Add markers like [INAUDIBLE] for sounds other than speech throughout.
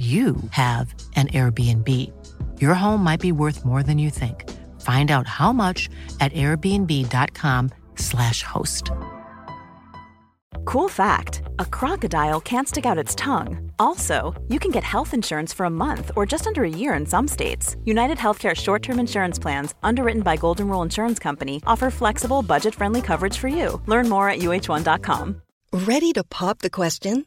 you have an Airbnb. Your home might be worth more than you think. Find out how much at airbnb.com/slash host. Cool fact a crocodile can't stick out its tongue. Also, you can get health insurance for a month or just under a year in some states. United Healthcare short term insurance plans, underwritten by Golden Rule Insurance Company, offer flexible, budget friendly coverage for you. Learn more at uh1.com. Ready to pop the question?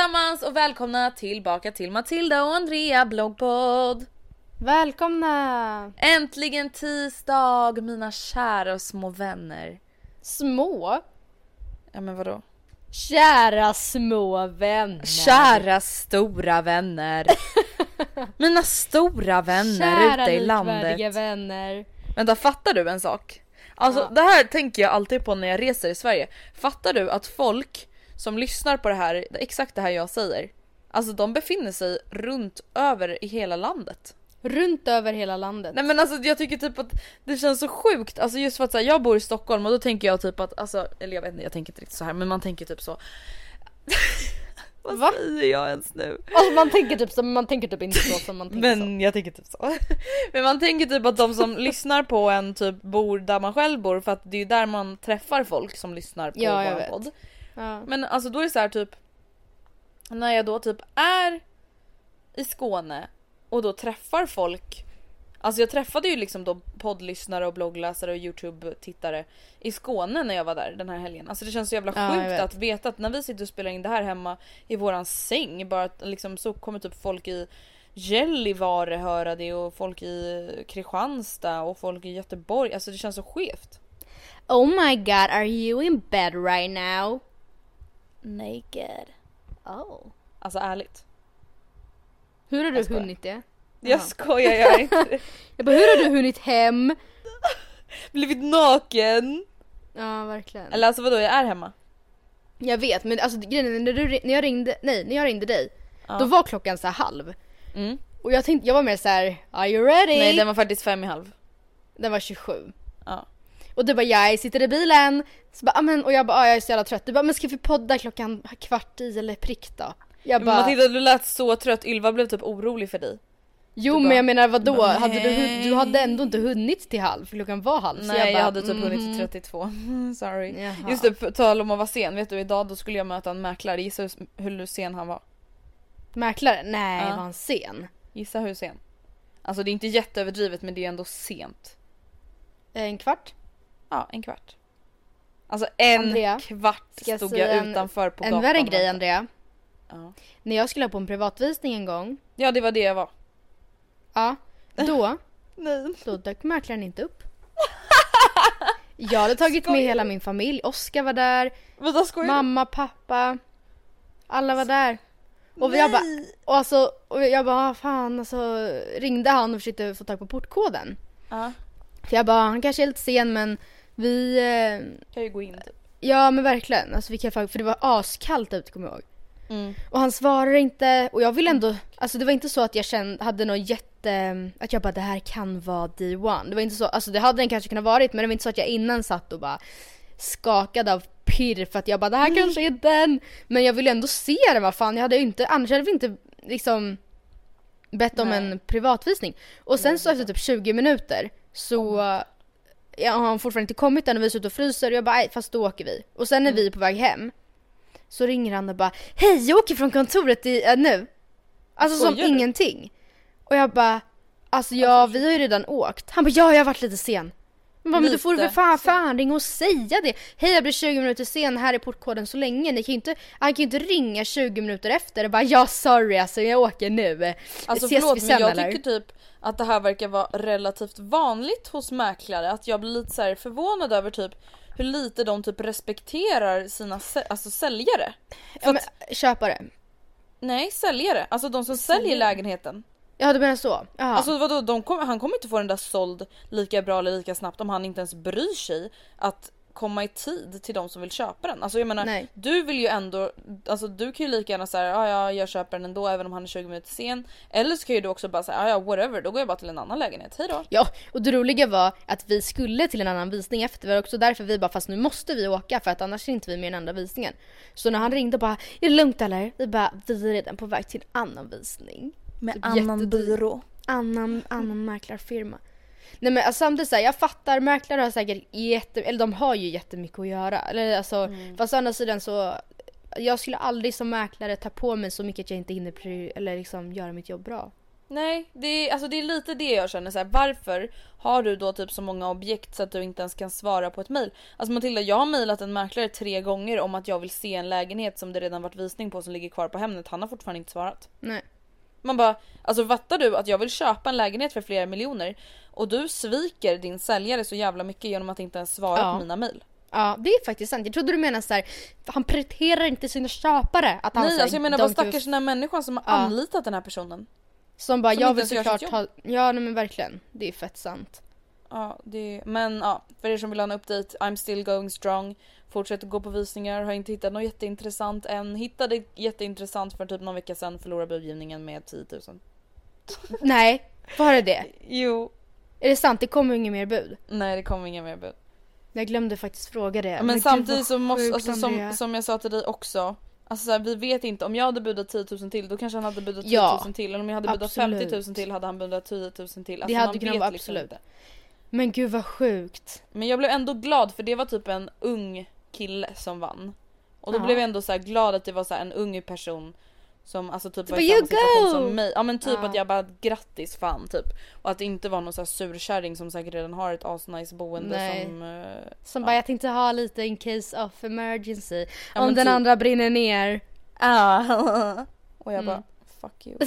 Allesammans och välkomna tillbaka till Matilda och Andrea bloggpodd. Välkomna! Äntligen tisdag mina kära och små vänner. Små? Ja men vadå? Kära små vänner. Kära stora vänner. [LAUGHS] Mina stora vänner Kära ute i landet. vänner. Vänta, fattar du en sak? Alltså Ja. det här tänker jag alltid på när jag reser i Sverige. Fattar du att folk som lyssnar på det här, exakt det här jag säger, alltså de befinner sig runt över i hela landet. Runt över hela landet. Nej men alltså jag tycker typ att det känns så sjukt, alltså just för att så här, jag bor i Stockholm och då tänker jag typ att, alltså, eller jag vet inte, jag tänker inte riktigt så här men man tänker typ så. [LAUGHS] Vad Va? säger jag ens nu? Alltså man tänker typ som man tänker typ inte så som man tänker så. Men jag tänker typ så. [LAUGHS] Men man tänker typ att de som lyssnar på en typ bor där man själv bor för att det är där man träffar folk som lyssnar på Ja, vår vet. Ja. Men alltså då är det så här typ när jag då typ är i Skåne och då träffar folk Alltså jag träffade ju liksom då poddlyssnare och bloggläsare och youtube-tittare i Skåne när jag var där den här helgen. Alltså det känns så jävla Ja, sjukt att veta att när vi sitter och spelar in det här hemma i våran säng bara att liksom så kommer typ folk i Gällivare höra det och folk i Kristianstad och folk i Göteborg. Alltså det känns så skevt. Oh my god, are you in bed right now? Naked. Oh. Alltså ärligt. Hur har du Jag skojar. hunnit det? Jag skojar, jag är inte [LAUGHS] Jag bara, hur har du hunnit hem? [LAUGHS] blivit naken. Ja, verkligen. Eller alltså vadå, jag är hemma. Jag vet, men alltså grejen är, när, du, när jag ringde, nej, när jag ringde dig, Ja. då var klockan så här halv. Mm. Och jag tänkte, jag var mer så här: are you ready? Nej den var faktiskt fem i halv. Den var 27. Ja. Och du bara jag sitter i bilen. Så bara, "Ah, men, och jag bara ah, jag är så jävla trött. Du bara men ska vi podda klockan kvart i eller prick då? Jag bara Matilda du lät så trött, Ylva blev typ orolig för dig. jo du men bara, jag menar vadå? bara, hade du, du hade ändå inte hunnit till halv klockan var halv. Nej jag, bara, hade typ hunnit mhm. till [LAUGHS] 32. Sorry. Jaha. Just det, på tal om att vara sen. Vet du idag då skulle jag möta en mäklare. Gissa hur, hur sen han var. Mäklare? Nej Ja. var han sen? Gissa hur sen. Alltså det är inte jätteöverdrivet men det är ändå sent. En kvart? Ja, en kvart. Alltså en Andrea, kvart ska jag stod jag en- utanför på En gatan. värre och grej. Andrea. Ja. När jag skulle ha på en privatvisning en gång. ja det var det jag var. Ja. Då, [LAUGHS] Nej. då dök mäklaren inte upp. Jag hade tagit med hela min familj. Oskar var där. Vadå skojar du? Mamma, pappa. Alla var där. Och jag bara, och alltså, och jag bara, "Ah, fan alltså ringde han och försökte få tag på portkoden. Ja, För jag bara, han kanske är lite sen men vi, eh, kan ju gå in typ. ja men verkligen. Alltså vi kan, för det var askallt ute kommer jag ihåg. Mm. Och han svarar inte och jag vill ändå, alltså det var inte så att jag kände, hade något jätte, att jag bara det här kan vara D1. Det var inte så, alltså det hade den kanske kunnat varit men det var inte så att jag innan satt och bara skakade av pirr för att jag bara det här kanske är den. Men jag ville ändå se den, vad fan jag hade ju inte, annars hade vi inte liksom bett om Nej. en privatvisning. Och sen så efter typ 20 minuter så ja, har fortfarande inte kommit än och vi är ute och fryser och jag bara "Nej, fast då åker vi. Och sen när vi är på väg hem så ringer han och bara Hej jag åker från kontoret i, äh, nu. Alltså som Skojar du? ingenting. Och jag bara Alltså ja vi har ju redan åkt. Han bara ja jag har varit lite sen. Bara, men då får du Lite fan, ringa och säga det. Hej jag blir 20 minuter sen, här är portkoden så länge. Ni kan inte, han kan ju inte ringa 20 minuter efter och bara ja sorry alltså jag åker nu. Alltså Ses förlåt vi men sen jag eller? tycker typ att det här verkar vara relativt vanligt hos mäklare. Att jag blir lite så förvånad över typ hur lite de typ respekterar sina alltså säljare. För Ja, men, köpare. nej säljare, alltså de som säljer lägenheten. Ja du menar så? Jaha. Alltså vadå, de kom, han kommer inte få den där såld lika bra eller lika snabbt om han inte ens bryr sig att komma i tid till de som vill köpa den. Alltså jag menar, Nej. du vill ju ändå, alltså du kan ju lika gärna säga ja ja jag köper den ändå även om han är 20 minuter sen. Eller så kan ju du också bara säga ja ja whatever, då går jag bara till en annan lägenhet, hejdå. Ja, och det roliga var att vi skulle till en annan visning efter. Det var också därför vi bara, fast nu måste vi åka för att annars är inte vi med i den andra visningen. Så när han ringde bara, är det lugnt eller? Vi bara, vi är redan på väg till en annan visning. Med Typ annan jättedyr. byrå. Annan, annan mäklarfirma. Nej men alltså, samtidigt såhär, jag fattar mäklare har säkert jätte, eller de har ju jättemycket att göra. Eller alltså, Mm. fast å andra sidan så, jag skulle aldrig som mäklare ta på mig så mycket att jag inte hinner eller liksom göra mitt jobb bra. Nej, det är, alltså det är lite det jag känner så här. Varför har du då typ så många objekt så att du inte ens kan svara på ett mail? Alltså Matilda, jag har mejlat en mäklare tre gånger om att jag vill se en lägenhet som det redan varit visning på som ligger kvar på Hemnet. Han har fortfarande inte svarat. Nej. Man bara, alltså fattar du att jag vill köpa en lägenhet för flera miljoner och du sviker din säljare så jävla mycket genom att inte ens svara Ja. på mina mail? Ja det är faktiskt sant. Jag trodde du menade så här, han prioriterar inte sina köpare. Att han Nej här, alltså jag menar don't vad give a stackars den här människan som har Ja. anlitat den här personen. Som bara, Som jag vill såklart ha... Ja nej men verkligen. Det är fett sant. Ja, det, men ja, för er som vill ha en update, I'm still going strong. Fortsätter gå på visningar, har inte hittat något jätteintressant än. Hittade jätteintressant för typ någon vecka sedan, förlorade budgivningen med 10 000. Nej, var det det? Jo. Är det sant? Det kommer inget mer bud? Nej det kommer inga mer bud. Jag glömde faktiskt fråga det. Men, gud, samtidigt så måste, alltså, som, som jag sa till dig också. Alltså så här, vi vet inte, om jag hade budat 10 000 till då kanske han hade budat 10 Ja, 000 till. Eller om jag hade budat absolut. 50 000 till hade han budat 10 000 till. Alltså, Det hade kunnat vara liksom absolut. inte. Men gud vad sjukt. Men jag blev ändå glad för det var typ en ung kille som vann. Och då Ja. blev jag ändå så här glad att det var så här en ung person som alltså typ Du var bara, i samma "You situation go!" som mig. Ja men typ Ja. att jag bara grattis fan typ. Och att det inte var någon så här surkärring som säkert redan har ett asnice boende Nej. som... eh, Som Ja. bara jag tänkte ha lite in case of emergency. Ja, Om den typ. andra brinner ner. Ah. [LAUGHS] Och jag bara Mm. fuck you.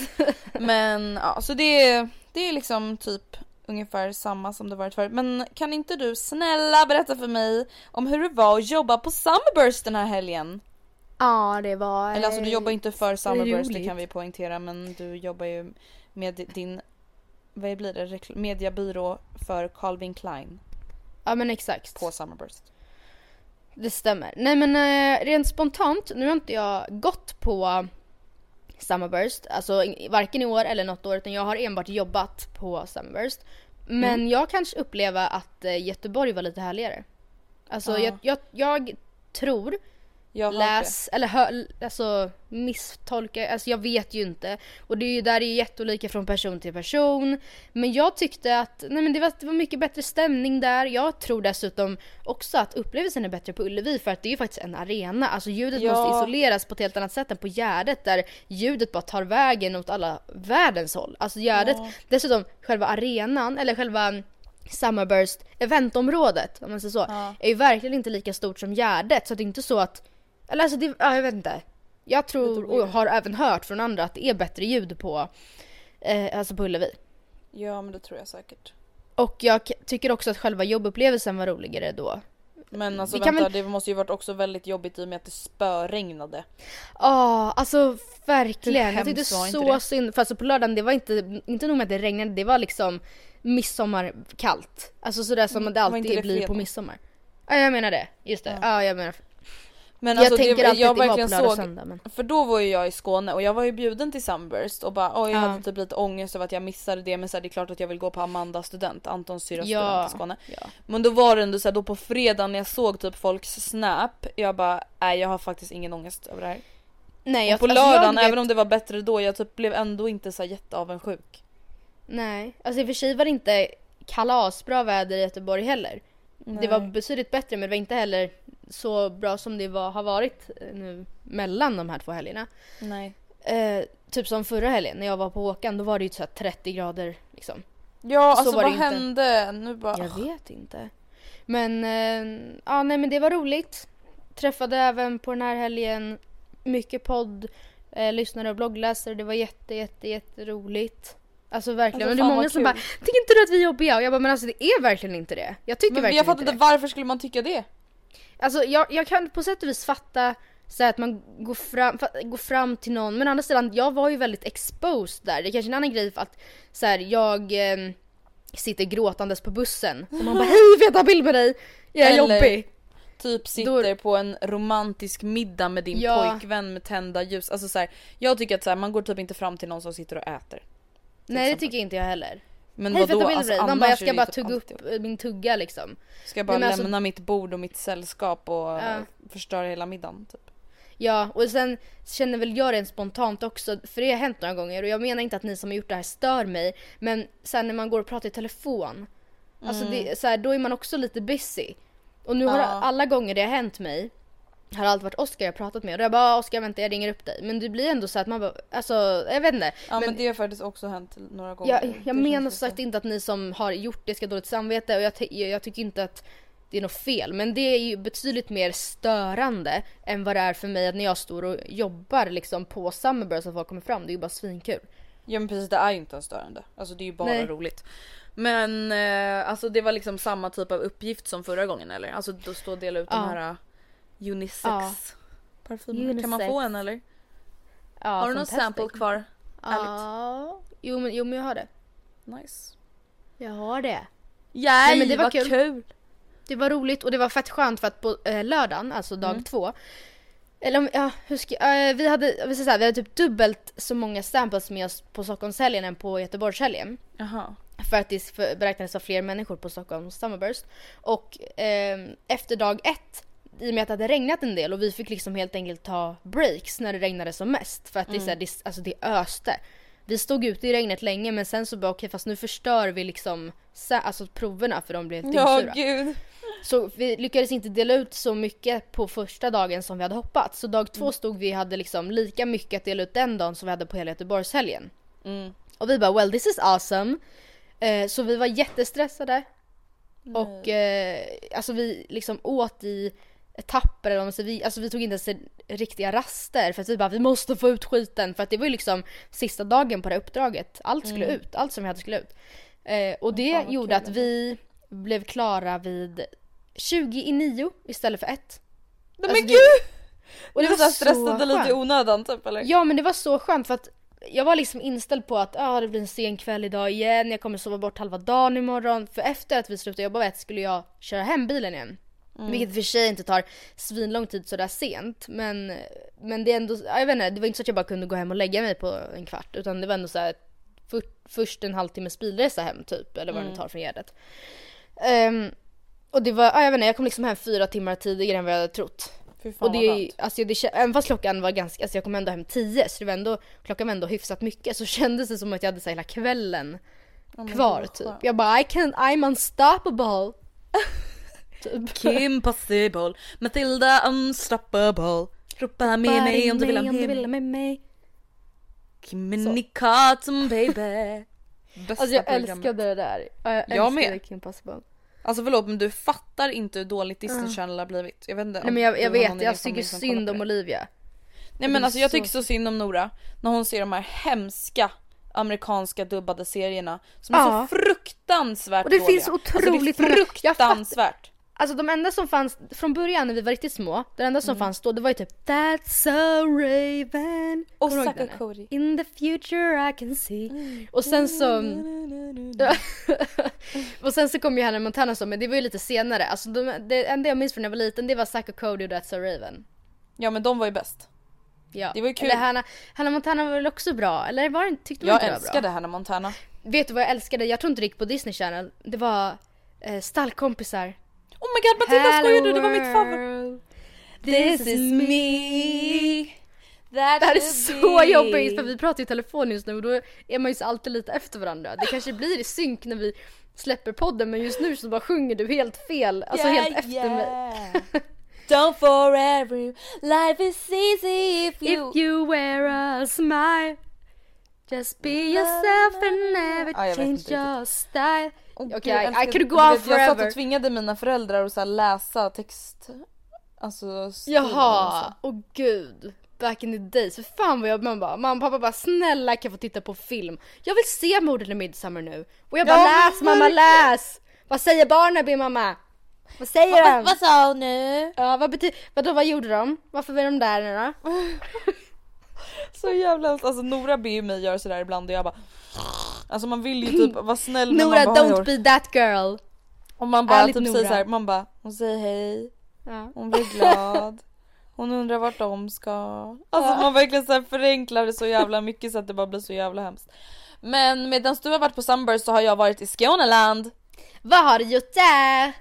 [LAUGHS] Men ja så det det är liksom typ ungefär samma som det varit förut. Men kan inte du snälla berätta för mig om hur det var att jobba på Summerburst den här helgen? Ja det var... Eller alltså du jobbar inte för Summerburst det roligt. kan vi poängtera men du jobbar ju med din vad blir det? Rekl- mediabyrå för Calvin Klein Ja men exakt. på Summerburst. Det stämmer. Nej men eh, rent spontant, nu har inte jag gått på Summerburst, alltså varken i år eller något år utan jag har enbart jobbat på Summerburst. Men Mm. jag kanske upplever att eh, Göteborg var lite härligare. Alltså Ja. jag, jag, jag tror Läs eller hör, alltså misstolka, alltså jag vet ju inte. Och det är ju där det är jätteolika från person till person. Men jag tyckte att nej men det, var, det var mycket bättre stämning där. Jag tror dessutom också att upplevelsen är bättre på Ullevi för att det är ju faktiskt en arena. Alltså ljudet Ja. måste isoleras på ett helt annat sätt än på Gärdet där ljudet bara tar vägen åt alla världens håll. Alltså Gärdet, Ja. dessutom själva arenan eller själva Summerburst eventområdet om man säger så Ja. är ju verkligen inte lika stort som Gärdet så det är inte så att eller alltså det, ja, jag vet inte. Jag tror och har även hört från andra att det är bättre ljud på, eh, alltså på Ullevi. Ja men det tror jag säkert. Och jag tycker också att själva jobbupplevelsen var roligare då. Men alltså vänta väl- det måste ju varit också väldigt jobbigt i och med att det spöregnade. Ja, alltså verkligen. Jag tyckte så det? synd. För alltså på lördagen, det var inte, inte nog med att det regnade, det var liksom midsommarkallt. Alltså sådär som det Mm, inte alltid det blir på midsommar. Ja jag menar det, just det. Ja. Ja, jag menar Men jag alltså, tänker det, alltid jag på verkligen och såg, söndag men. för då var ju jag i Skåne och jag var ju bjuden till Sunburst och bara oj jag Ja. hade typ lite ångest över att jag missade det men så här, det är klart att jag vill gå på Amanda student, Antons syrras Ja. student i Skåne. Ja. Men då var det ändå så här, då på fredagen när jag såg typ folks snap, jag bara nej jag har faktiskt ingen ångest över det här. Nej, jag, och på alltså, lördagen, vet- även om det var bättre då, jag typ blev ändå inte så här jätteavundsjuk. Nej, alltså i och för sig var det inte kalasbra väder i Göteborg heller. Det var Nej. betydligt bättre men det var inte heller så bra som det var, har varit eh, nu mellan de här två helgerna. Nej. Eh, typ som förra helgen när jag var på Håkan då var det ju så här 30 grader liksom. Ja Så alltså vad inte. hände? Nu bara... Jag vet inte. Men eh, ja nej men det var roligt. Träffade även på den här helgen mycket podd, eh, lyssnare och bloggläsare. Det var jätte jätte jätteroligt. Alltså verkligen. Alltså, det är många som kul. bara Tycker inte du att vi är jobbiga? Och jag bara men alltså det är verkligen inte det. Jag tycker Men verkligen jag fattar inte inte det. varför skulle man tycka det? Alltså jag, jag kan på sätt och vis fatta så att man går fram, går fram till någon men å andra sidan jag var ju väldigt exposed där. Det är kanske en annan grej för att så här, jag eh, sitter gråtandes på bussen och man bara hej får jag ta bild med dig? Jag är Eller- jobbig. Typ sitter på en romantisk middag med din Ja. pojkvän med tända ljus. Alltså så här, jag tycker att så här, man går typ inte fram till någon som sitter och äter. Nej det exempel. tycker inte jag heller. Men Hej vadå? Alltså? Man bara jag ska bara typ tugga upp eh, min tugga liksom. Ska jag bara Nej, men alltså- lämna mitt bord och mitt sällskap och Ja. förstöra hela middagen typ. Ja och sen känner väl jag rent spontant också, för det har hänt några gånger och jag menar inte att ni som har gjort det här stör mig men sen när man går och pratar i telefon, alltså det, så här, då är man också lite busy. Och nu har Mm. Ja. alla gånger det har hänt mig har alltid varit Oskar jag pratat med och jag bara Oskar vänta jag ringer upp dig. Men det blir ändå så att man bara, alltså jag vet inte. Ja men, Men- det har faktiskt också hänt några gånger. Jag, jag menar som sagt så. inte att ni som har gjort det ska ha dåligt samvete och jag, jag, jag tycker inte att det är något fel. Men det är ju betydligt mer störande än vad det är för mig att när jag står och jobbar liksom på Summerburst att folk kommer fram. Det är ju bara svinkul. Ja men precis det är ju inte ens störande. Alltså det är ju bara Nej. roligt. Men eh, alltså det var liksom samma typ av uppgift som förra gången eller? Alltså då stå och dela ut Ja. de här uh, unisex Ja. parfymerna. Kan man få en eller? Ja, har du någon sample kvar? Ja, jo men, jo men jag har det. Nice. Jag har det. Yay, Nej, men det var vad kul. Det var roligt och det var fett skönt för att på eh, lördagen, alltså dag Mm. två. Eller om, ja, hur ska, eh, vi hade, vi ska säga, vi hade typ dubbelt så många samples med oss på Stockholmshelgen än på Göteborgshelgen. Jaha. För att det beräknades vara fler människor på Stockholms Summerburst. Och eh, efter dag ett, i och med att det hade regnat en del och vi fick liksom helt enkelt ta breaks när det regnade som mest. För att det, är så här, det, alltså det öste. Vi stod ute i regnet länge men sen så bara okej fast nu förstör vi liksom alltså proverna för de blev Ja dyngsura. gud. Så vi lyckades inte dela ut så mycket på första dagen som vi hade hoppats. Så dag två stod vi och hade liksom lika mycket att dela ut den dagen som vi hade på hela Göteborgshelgen. Mm. Och vi bara well this is awesome. Eh, så vi var jättestressade. Och eh, alltså vi liksom åt i etapper eller vad man. Vi, alltså vi tog inte ens riktiga raster för att vi bara vi måste få ut skiten för att det var ju liksom sista dagen på det här uppdraget. Allt skulle ut, allt som vi hade skulle ut. Eh, och det Mm. vad gjorde kul, att alltså. vi blev klara vid 20 i 9 istället för 1. Nej Alltså, men det- gud! Och du det var så stressade lite i onödan typ eller? Ja men det var så skönt för att jag var liksom inställd på att ah, det blir en sen kväll idag igen, jag kommer sova bort halva dagen imorgon. För efter att vi slutade jobba vid ett skulle jag köra hem bilen igen. Vilket i och för sig inte tar svinlång tid sådär sent. Men, men det är ändå, ja, jag vet inte, det var inte så att jag bara kunde gå hem och lägga mig på en kvart. Utan det var ändå så här, för, först en halvtimmes bilresa hem typ. Eller vad det nu tar från Gärdet. Ehm, och det var, ja, jag vet inte, jag kom liksom hem fyra timmar tidigare än vad jag hade trott. Och det, alltså det, även fast klockan var ganska, alltså jag kom ändå hem 10 så det var ändå, klockan var ändå hyfsat mycket så [LAUGHS] kändes det som att jag hade så hela kvällen men kvar typ. Jag bara I can, I'm unstoppable. [LAUGHS] typ. Kim possible, Matilda unstoppable. Ropa med mig om du vill ha med ha med mig. Communicatum baby. [LAUGHS] Bästa Alltså jag programmet. älskade det där. Ja, Jag, Jag älskade med. Kim Possible. Alltså förlåt men du fattar inte hur dåligt Disney Channel har blivit. Jag vet inte Nej men jag, jag vet, jag tycker synd om. Olivia. Nej men är alltså jag tycker så synd om Nora när hon ser de här hemska amerikanska dubbade serierna som är Ja. så fruktansvärt Och det dåliga. finns otroligt alltså, det är fruktansvärt. Alltså de enda som fanns från början när vi var riktigt små, den enda som fanns då det var ju typ That's so Raven. Och Saka? Cody. In the future I can see. Och sen så... [LAUGHS] och sen så kom ju Hannah Montana så, men det var ju lite senare. Alltså de, det enda jag minns från när jag var liten det var och Cody och That's so Raven. Ja men de var ju bäst. Ja. Det var ju kul. Eller Hannah, Hannah Montana var väl också bra? Eller var det, tyckte du inte Jag det var bra? älskade Hannah Montana. Vet du vad jag älskade? Jag tror inte det gick på Disney Channel. Det var eh, Stallkompisar. Oh my god Matilda skojar du? Det var mitt favorit. This is me. That Det här är så be. jobbigt för vi pratar i telefon just nu och då är man ju alltid lite efter varandra. Det kanske blir i synk när vi släpper podden men just nu så bara sjunger du helt fel, alltså Yeah, helt efter mig. yeah. Don't forever, life is easy if you... If you wear a smile Just be yourself and never vet change your style Okej, gud, jag I could go on vet, Jag satt forever. och tvingade mina föräldrar att så läsa text... Alltså Jaha, så. åh gud. Back in the days, för fan vad jag, man bara, mamma och pappa bara snälla kan jag få titta på film? Jag vill se Morden i Midsommar nu. Och jag bara Ja, läs mamma läs! Vad säger barnen mamma? Vad säger de? vad sa hon nu? Ja vad betyder, vadå vad gjorde de? Varför var de där nu då? [LAUGHS] Så jävla hemskt. Alltså Nora ber ju mig göra sådär ibland och jag bara... Alltså man vill ju typ [CLEARS THROAT] vara snäll men Nora man bara, don't be that girl. Och man bara Ärligt typ Nora. säger såhär, man bara hon säger hej, Ja. hon blir glad, hon undrar vart de ska. Alltså man verkligen så här förenklar det så jävla mycket så att det bara blir så jävla hemskt. Men medan du har varit på Sunburst så har jag varit i Skåneland. Vad har du gjort där?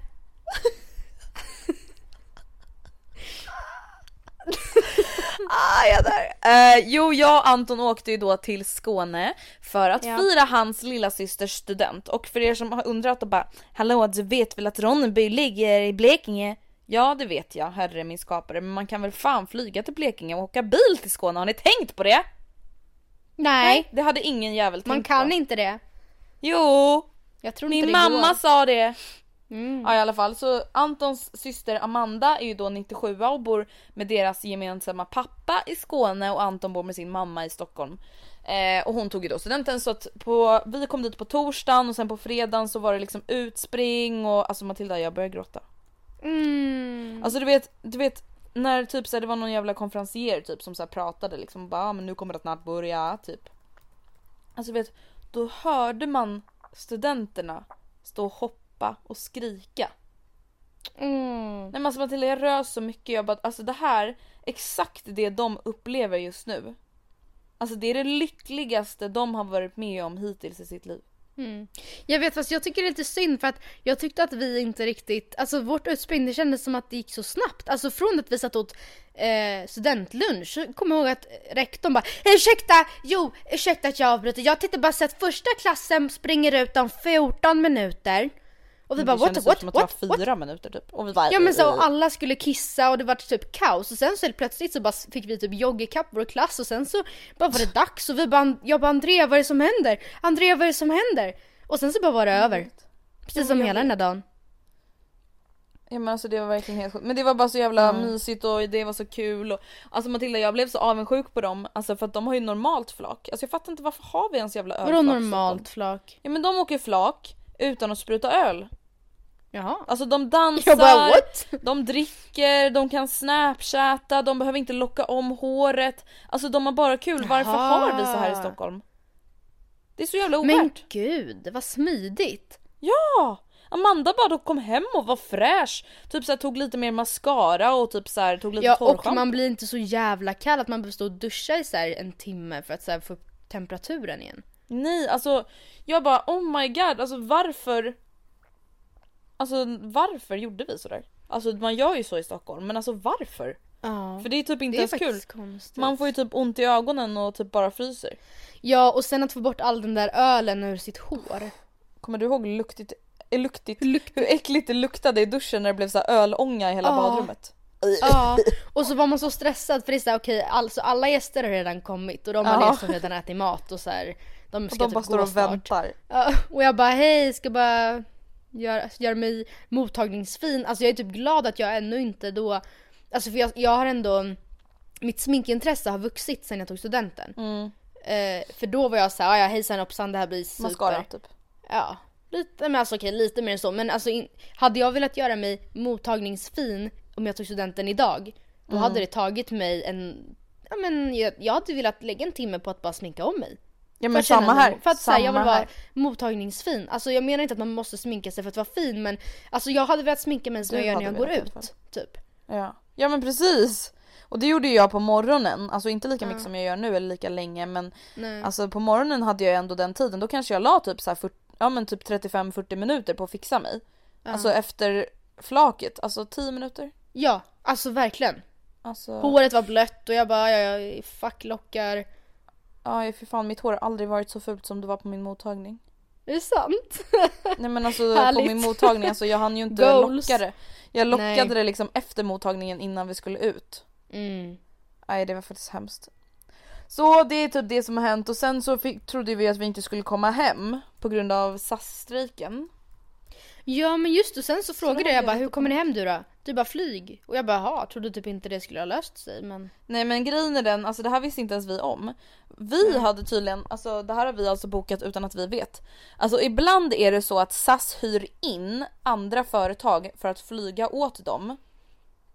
[LAUGHS] [LAUGHS] Ah, ja, där. Eh, jo, jag och Anton åkte ju då till Skåne för att Ja. fira hans lilla systers student. Och för er som har undrat och bara Hallå, du vet väl att Ronneby ligger i Blekinge? Ja, det vet jag, herre min skapare. Men man kan väl fan flyga till Blekinge och åka bil till Skåne? Har ni tänkt på det? Nej, det hade ingen jävel tänkt man kan på. inte det. Jo, Jag tror min inte det mamma går. sa det. Mm. Ja i alla fall så Antons syster Amanda är ju då 97 och bor med deras gemensamma pappa i Skåne och Anton bor med sin mamma i Stockholm. Eh, och hon tog ju då studenten så att på, vi kom dit på torsdagen och sen på fredagen så var det liksom utspring och alltså Matilda jag började gråta. Mm. Alltså du vet, du vet när typ så här, det var någon jävla konferencier typ som så här pratade liksom bara ah, men nu kommer det snart börja typ. Alltså du vet, då hörde man studenterna stå och hoppa och skrika. Mm. Nej men alltså Matilda jag rös så mycket, jag bara alltså det här, exakt det de upplever just nu. Alltså det är det lyckligaste de har varit med om hittills i sitt liv. Mm. Jag vet fast jag tycker det är lite synd för att jag tyckte att vi inte riktigt, alltså vårt utspring det kändes som att det gick så snabbt. Alltså från att vi satt åt eh, studentlunch kommer jag ihåg att rektorn bara ursäkta, jo ursäkta att jag avbryter, jag tittar bara så att första klassen springer ut om 14 minuter. Och vi bara what, what, som att what, det var what? fyra minuter typ. Och vi bara, Ja men så och alla skulle kissa och det var typ kaos och sen så helt plötsligt så bara fick vi typ jogga ikapp vår klass och sen så bara var det dags och vi bara, jag bara Andrea vad är det som händer? Andrea vad är det som händer? Och sen så bara var det över. Precis som hela den här dagen. Ja men alltså det var verkligen helt sjukt. Men det var bara så jävla mysigt och det var så kul och alltså Matilda jag blev så avundsjuk på dem alltså för att de har ju normalt flak. Alltså jag fattar inte varför har vi ens jävla ölflak Vadå normalt flak? Ja men de åker flak utan att spruta öl. Jaha. Alltså de dansar, bara de dricker, de kan snapchatta, de behöver inte locka om håret. Alltså de har bara kul. Varför Jaha. har vi så här i Stockholm? Det är så jävla Men ovärt. gud, vad smidigt. Ja! Amanda bara då kom hem och var fräsch. Typ såhär tog lite mer mascara och typ såhär tog lite Ja och torrschampo. man blir inte så jävla kall att man behöver stå och duscha i så här en timme för att så här få upp temperaturen igen. Nej alltså jag bara oh my god alltså varför Alltså varför gjorde vi sådär? Alltså man gör ju så i Stockholm men alltså varför? Ja. För det är typ inte Det är ens kul. konstigt. Man får ju typ ont i ögonen och typ bara fryser. Ja och sen att få bort all den där ölen ur sitt hår. Kommer du ihåg luktigt, eh, luktigt, hur äckligt det luktade i duschen när det blev så ölånga i hela Ja. badrummet? Ja, och så var man så stressad för det är såhär okej, alltså alla gäster har redan kommit och de har Ja. och redan ätit mat och så här, de Och ska de typ bara står och snart. väntar. Ja, och jag bara hej, ska bara göra, göra mig mottagningsfin. Alltså jag är typ glad att jag ännu inte då, alltså för jag, jag har ändå, mitt sminkintresse har vuxit sen jag tog studenten. Mm. Eh, för då var jag såhär, ja hejsan hoppsan det här blir super. Mascara typ. Ja, lite, men alltså okej lite mer än så. Men alltså in, hade jag velat göra mig mottagningsfin om jag tog studenten idag, då hade det tagit mig en, ja men jag, jag hade velat lägga en timme på att bara sminka om mig. Ja men samma här. För att säga jag samma vill vara här. mottagningsfin. Alltså jag menar inte att man måste sminka sig för att vara fin men alltså jag hade velat sminka mig som jag gör när jag går ut. Typ. Ja. ja men precis. Och det gjorde jag på morgonen, alltså inte lika mycket som jag gör nu eller lika länge men Nej. alltså på morgonen hade jag ändå den tiden. Då kanske jag la typ så här 40, ja men typ 35-40 minuter på att fixa mig. Alltså efter flaket, alltså 10 minuter. Ja, alltså verkligen. Alltså, Håret var blött och jag bara, ja, ja, fuck lockar. Ja för fan mitt hår har aldrig varit så fult som det var på min mottagning. Är det sant? [LAUGHS] Nej men alltså på Härligt. min mottagning, alltså jag hann ju inte Goals. locka det. Jag lockade Nej. det liksom efter mottagningen innan vi skulle ut. Mm. Nej det var faktiskt hemskt. Så det är typ det som har hänt och sen så fick, trodde vi att vi inte skulle komma hem på grund av SAS-strejken. Ja men just det, sen så frågade var jag det bara jag hur kommer ni hem du då? Du bara flyg. Och jag bara jaha, trodde typ inte det skulle ha löst sig men. Nej men grejen är den, alltså det här visste inte ens vi om. Vi hade tydligen, alltså det här har vi alltså bokat utan att vi vet. Alltså ibland är det så att SAS hyr in andra företag för att flyga åt dem.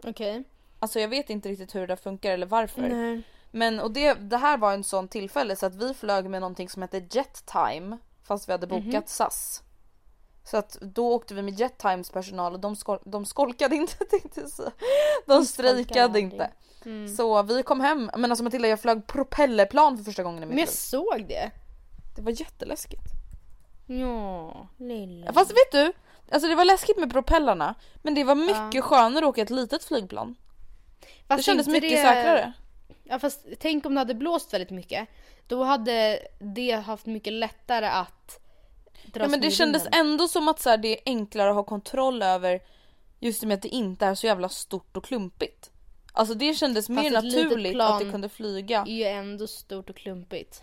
Okej. Alltså jag vet inte riktigt hur det där funkar eller varför. Nej. Men och det, det här var en sån tillfälle så att vi flög med någonting som heter Jet Time fast vi hade bokat SAS. Så att då åkte vi med Jet Times personal och de, skol- de skolkade inte [LAUGHS] tänkte jag säga. De strejkade inte. Så vi kom hem, men alltså Matilda jag flög propellerplan för första gången i mitt Men jag liv. såg det. Det var jätteläskigt. Ja, lilla. Fast vet du? Alltså det var läskigt med propellarna men det var mycket skönare att åka ett litet flygplan. Fast Det kändes mycket det- säkrare. Ja fast tänk om det hade blåst väldigt mycket. Då hade det haft mycket lättare att Ja men det kändes vinden. ändå som att så här, det är enklare att ha kontroll över just med att det inte är så jävla stort och klumpigt. Alltså det kändes mer ett litet naturligt att det kunde flyga. är ju ändå stort och klumpigt.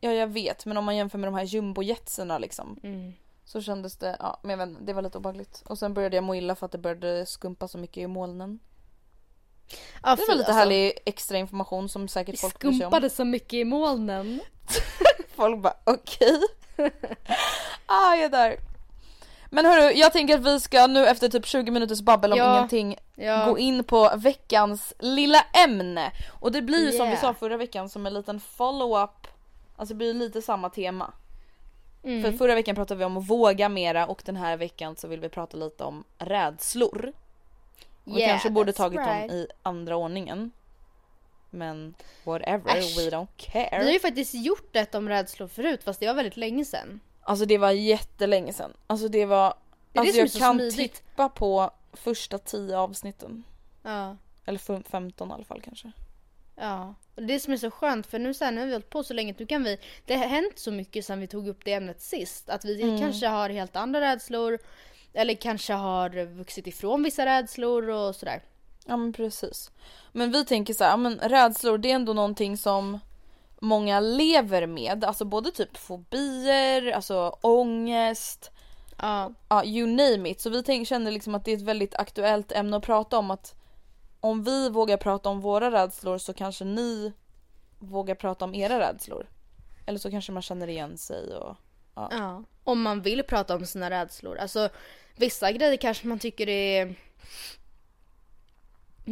Ja jag vet men om man jämför med de här jumbojetserna liksom. Mm. Så kändes det, ja men jag vet det var lite obehagligt. Och sen började jag må illa för att det började skumpa så mycket i molnen. Ja, Det var lite alltså, härlig extra information som säkert folk bryr sig om. Skumpade så mycket i molnen. [LAUGHS] Folk bara okej. [LAUGHS] ah jag där. Men hörru, jag tänker att vi ska nu efter typ 20 minuters babbel om Ja. ingenting Ja. gå in på veckans lilla ämne. Och det blir ju som vi Yeah. sa förra veckan som en liten follow-up. Alltså det blir lite samma tema. Mm. För förra veckan pratade vi om att våga mera och den här veckan så vill vi prata lite om rädslor. Och vi Yeah, kanske borde tagit right. dem i andra ordningen. Men whatever, Äsch. we don't care. Vi har ju faktiskt gjort ett om rädslor förut fast det var väldigt länge sedan. Alltså det var jättelänge sedan. Alltså det var... Det är det alltså är jag kan smidigt. tippa på första tio avsnitten. Ja. Eller fem- 15 i alla fall kanske. Ja. Och det det som är så skönt för nu, så här, nu har vi hållit på så länge. Nu kan vi, det har hänt så mycket sedan vi tog upp det ämnet sist. Att vi Mm. kanske har helt andra rädslor. Eller kanske har vuxit ifrån vissa rädslor och sådär. Ja men precis. Men vi tänker så här, ja, men rädslor det är ändå någonting som många lever med. Alltså både typ fobier, alltså ångest, Ja. ja you name it. Så vi tänk, känner liksom att det är ett väldigt aktuellt ämne att prata om. Att om vi vågar prata om våra rädslor så kanske ni vågar prata om era rädslor. Eller så kanske man känner igen sig och ja. Om man vill prata om sina rädslor. Alltså vissa grejer kanske man tycker är...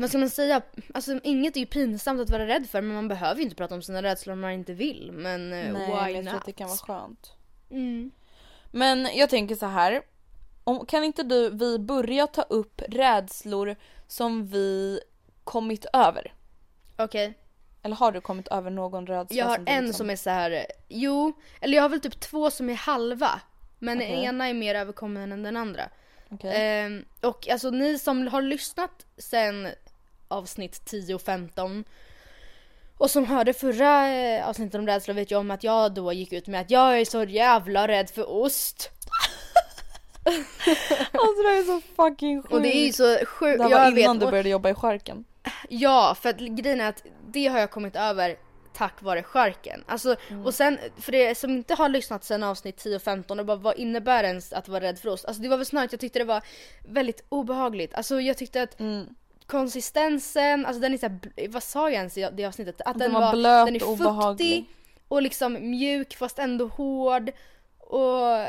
Vad ska man säga? Alltså inget är ju pinsamt att vara rädd för men man behöver ju inte prata om sina rädslor om man inte vill. Men eh, Nej, why jag not? tror att det kan vara skönt. Mm. Men jag tänker så här. Om, kan inte du, vi börja ta upp rädslor som vi kommit över? Okej. Eller har du kommit över någon rädsla? Jag har som en liksom- som är så här. jo, eller jag har väl typ två som är halva. Men Okej. ena är mer överkommen än den andra. Okej. Ehm, och alltså ni som har lyssnat sen avsnitt 10 och 15 och som hörde förra eh, avsnittet om rädsla vet ju om att jag då gick ut med att jag är så jävla rädd för ost. [LAUGHS] Alltså det är så fucking sjukt. Och det är ju så sjukt. Det här var jag innan vet. du började jobba i skärken. Ja, för att grejen är att det har jag kommit över tack vare skärken. Alltså, och sen, för det som inte har lyssnat sen avsnitt 10 och 15 och bara vad innebär ens att vara rädd för ost? Alltså det var väl snarare att jag tyckte det var väldigt obehagligt. Alltså jag tyckte att Mm. Konsistensen, alltså den är såhär, vad sa jag ens i det avsnittet? Att den, var var, blöt den är fuktig obehaglig. och liksom mjuk fast ändå hård och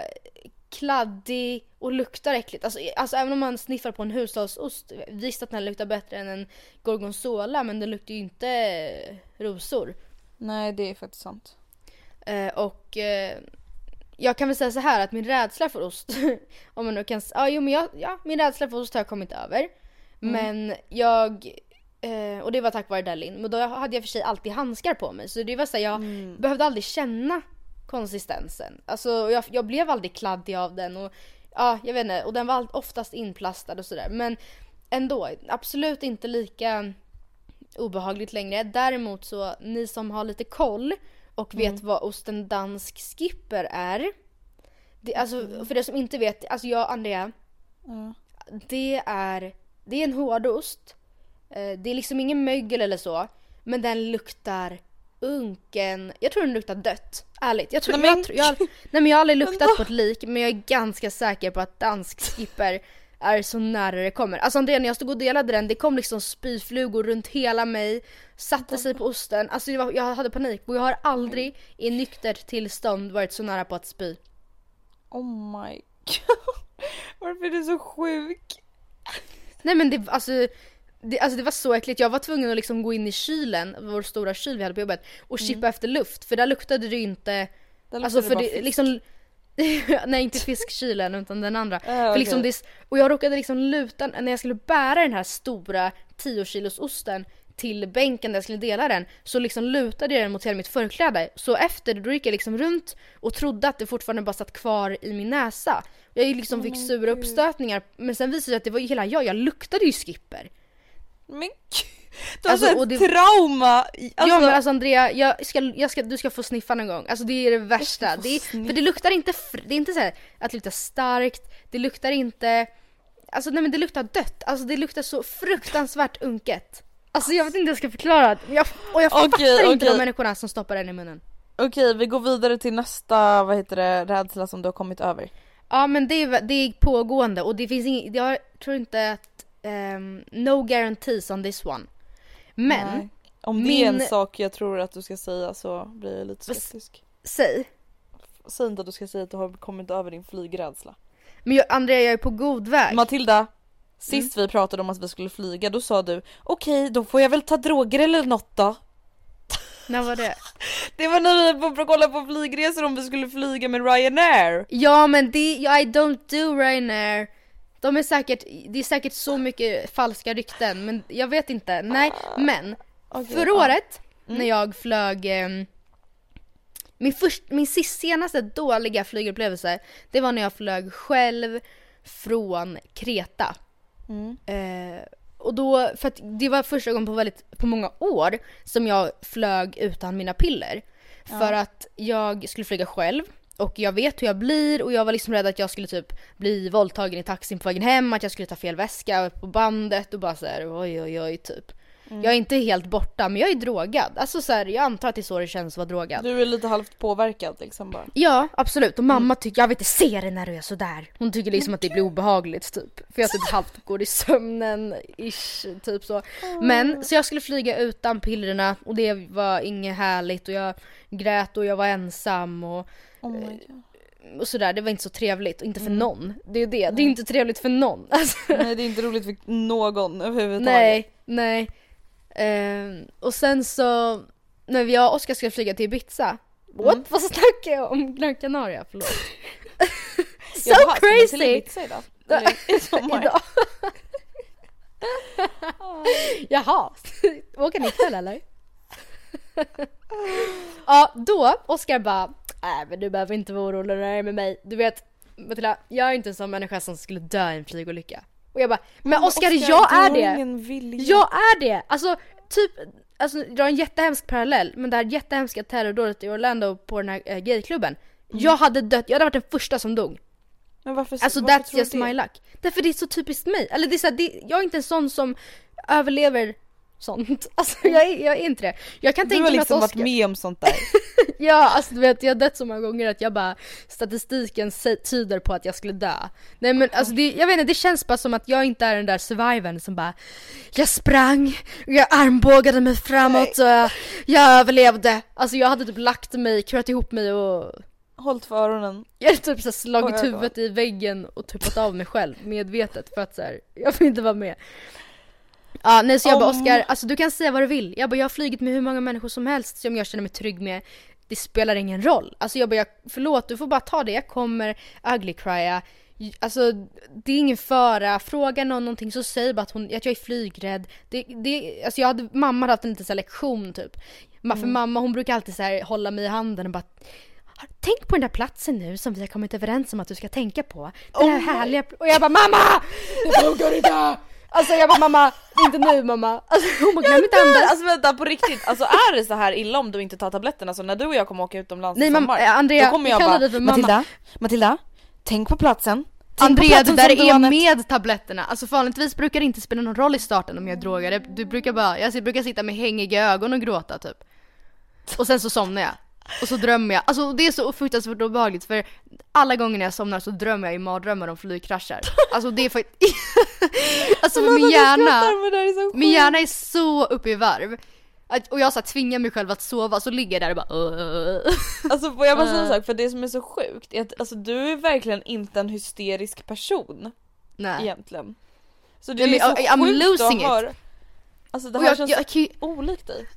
kladdig och luktar äckligt. Alltså, alltså även om man sniffar på en hushållsost, visst att den luktar bättre än en gorgonzola men den luktar ju inte rosor. Nej det är faktiskt sant. Eh, och eh, jag kan väl säga så här att min rädsla för ost, [LAUGHS] om man nu kan, ja jo men jag, ja min rädsla för ost har jag kommit över. Men jag Eh, och det var tack vare Delin. Men då hade jag för sig alltid handskar på mig. Så det var så här, jag Mm. behövde aldrig känna konsistensen. Alltså jag, jag blev aldrig kladdig av den. Och ja, jag vet inte. Och den var oftast inplastad och sådär. Men ändå, absolut inte lika obehagligt längre. Däremot så, ni som har lite koll och vet Mm. vad osten dansk skipper är. Det, alltså, för det som inte vet, alltså jag och Andrea. Det är, det är en hårdost. Eh, Det är liksom ingen mögel eller så. Men den luktar unken. Jag tror den luktar dött. Ärligt. Jag, tror, Nej, men- jag, jag, [LAUGHS] nej men jag har aldrig luktat på ett lik men jag är ganska säker på att dansk skipper är så nära det kommer. Alltså Andrea när jag stod och delade den, det kom liksom spyflugor runt hela mig. Satte sig på osten. Alltså var, jag hade panik och jag har aldrig i nyktert tillstånd varit så nära på att spy. Oh my [LAUGHS] god. Varför är du så sjuk? Nej men det, alltså, det, alltså det var så äckligt. Jag var tvungen att liksom gå in i kylen, vår stora kyl vi hade på jobbet, och chippa efter luft. För där luktade det ju inte... Mm. Där Alltså luktar för det fisk. liksom... [LAUGHS] Nej inte fiskkylen utan den andra. [LAUGHS] Ah, för liksom det, och jag råkade liksom luta, när jag skulle bära den här stora 10 kilos osten till bänken där jag skulle dela den så liksom lutade jag den mot hela mitt förkläde. Så efter då gick jag liksom runt och trodde att det fortfarande bara satt kvar i min näsa. Jag liksom fick sura uppstötningar men sen visade det sig att det var hela jag, jag luktade ju skipper. Men gud. Du har Alltså, alltså, ett det- trauma! Alltså, ja men alltså Andrea, jag ska, jag ska, du ska få sniffa någon gång. Alltså det är det värsta. Det är, för det luktar inte, det är inte så här att det luktar starkt, det luktar inte, alltså nej men det luktar dött. Alltså det luktar så fruktansvärt unket. Alltså jag vet inte hur jag ska förklara. Jag, och jag Okej, fattar inte okej. de människorna som stoppar den i munnen. Okej vi går vidare till nästa, vad heter det, rädsla som du har kommit över. Ja men det är, det är pågående och det finns inget, jag tror inte att, ehm, no guarantees on this one. Men, Nej. Om det är en min- sak jag tror att du ska säga så blir jag lite skeptisk. säg. Säg inte att du ska säga att du har kommit över din flygrädsla. Men jag, Andrea jag är på god väg. Matilda, sist vi pratade om att vi skulle flyga då sa du okej då får jag väl ta droger eller något då. När var det? [LAUGHS] Det var när vi var på kolla på flygresor om vi skulle flyga med Ryanair. Ja men det, I don't do Ryanair. De är säkert, det är säkert så mycket falska rykten men jag vet inte. Nej men Okej, förra ja. året när jag flög ehm, min, först, min sist, senaste dåliga flygupplevelse det var när jag flög själv från Kreta. Mm. Eh, och då, för att det var första gången på väldigt, på många år som jag flög utan mina piller. För att jag skulle flyga själv och jag vet hur jag blir och jag var liksom rädd att jag skulle typ bli våldtagen i taxin på vägen hem, att jag skulle ta fel väska på bandet och bara såhär oj oj oj typ. Jag är inte helt borta men jag är drogad. Alltså så här, jag antar att det är så det känns att vara drogad. Du är lite halvt påverkad liksom bara. Ja absolut och mamma tycker, jag vill inte se dig när du är sådär. Hon tycker liksom att det blir obehagligt typ. För jag typ [LAUGHS] halvt går i sömnen ish, typ så. Men så jag skulle flyga utan pillerna och det var inget härligt och jag grät och jag var ensam och, Oh God. och sådär. Det var inte så trevligt inte för någon. Det är det, det är inte trevligt för någon. [LAUGHS] Alltså, Nej det är inte roligt för någon överhuvudtaget. nej, nej. Ehm, och sen så när jag och Oskar ska flyga till Ibiza. What? Vad snackar jag om? Gran Canaria? Förlåt. [LAUGHS] so Jaha, ska ni till crazy! Ibiza idag? Eller? Idag. [LAUGHS] Jaha, [LAUGHS] åker ni ikväll eller? ja, då Oskar bara, nej men du behöver inte vara orolig när du är med mig. Du vet, Matilda, jag är inte en sån människa som skulle dö i en flygolycka. Och jag bara, men Oskar jag är har det! Jag är det! Alltså typ, alltså dra en jättehemsk parallell, men det här jättehemska terrordådet i Orlando på den här äh, gayklubben. Jag hade dött, jag hade varit den första som dog. Men varför, Alltså varför that's just det? my luck. Därför det är så typiskt mig. Eller det är så här, det, jag är inte en sån som överlever sånt. [LAUGHS] Alltså jag är, jag är inte det. Jag kan Du tänka har mig liksom att varit Oscar... med om sånt där. [LAUGHS] Ja alltså du vet jag har dött så många gånger att jag bara statistiken tyder på att jag skulle dö. Nej men alltså det, jag vet inte det känns bara som att jag inte är den där survivern som bara Jag sprang, jag armbågade mig framåt och jag, överlevde. Alltså jag hade typ lagt mig, kurat ihop mig och Hållt för öronen. Jag hade typ så slagit huvudet i väggen och tuppat av mig själv medvetet för att så här, jag får inte vara med. Ja nej så jag bara Om- Oskar, alltså du kan säga vad du vill. Jag bara jag har flugit med hur många människor som helst som jag känner mig trygg med. Det spelar ingen roll. Alltså jag bara jag, förlåt du får bara ta det, jag kommer ugly crya. Alltså det är ingen fara, fråga någon någonting så säg bara att, hon, att jag är flygrädd. Det, det, alltså jag hade, mamma hade haft en liten så lektion typ. Ma- För mamma hon brukar alltid så här, hålla mig i handen och bara Tänk på den där platsen nu som vi har kommit överens om att du ska tänka på. Den här härliga... Och jag bara MAMMA! Det funkar inte! Alltså jag bara mamma, inte nu mamma. Alltså hon bara glöm inte andas. Alltså vänta på riktigt, alltså är det så här illa om du inte tar tabletterna? Alltså när du och jag kommer åka utomlands Nej i mamma, sommar, eh, Andrea, då kommer jag kallar bara dig för mamma. Matilda, Matilda, tänk på platsen. Tänk på Andrea det platsen där som du är med tabletterna. Alltså vanligtvis brukar det inte spela någon roll i starten om jag är drogad. Du brukar bara, jag brukar sitta med hängiga ögon och gråta typ. Och sen så somnar jag. Och så drömmer jag. Alltså det är så fruktansvärt obehagligt för alla gånger när jag somnar så drömmer jag i mardrömmar om flygkrascher. Alltså det är faktiskt... [LAUGHS] alltså min hjärna, min hjärna är så uppe i varv. Att, och jag så här, tvingar mig själv att sova så ligger jag där och bara. Alltså får jag bara säga en sak, för det som är så sjukt är att alltså, du är verkligen inte en hysterisk person Nej. egentligen. Så det Nej, är men så I'm sjukt losing att höra. Alltså det här jag, känns jag, ju, olikt dig.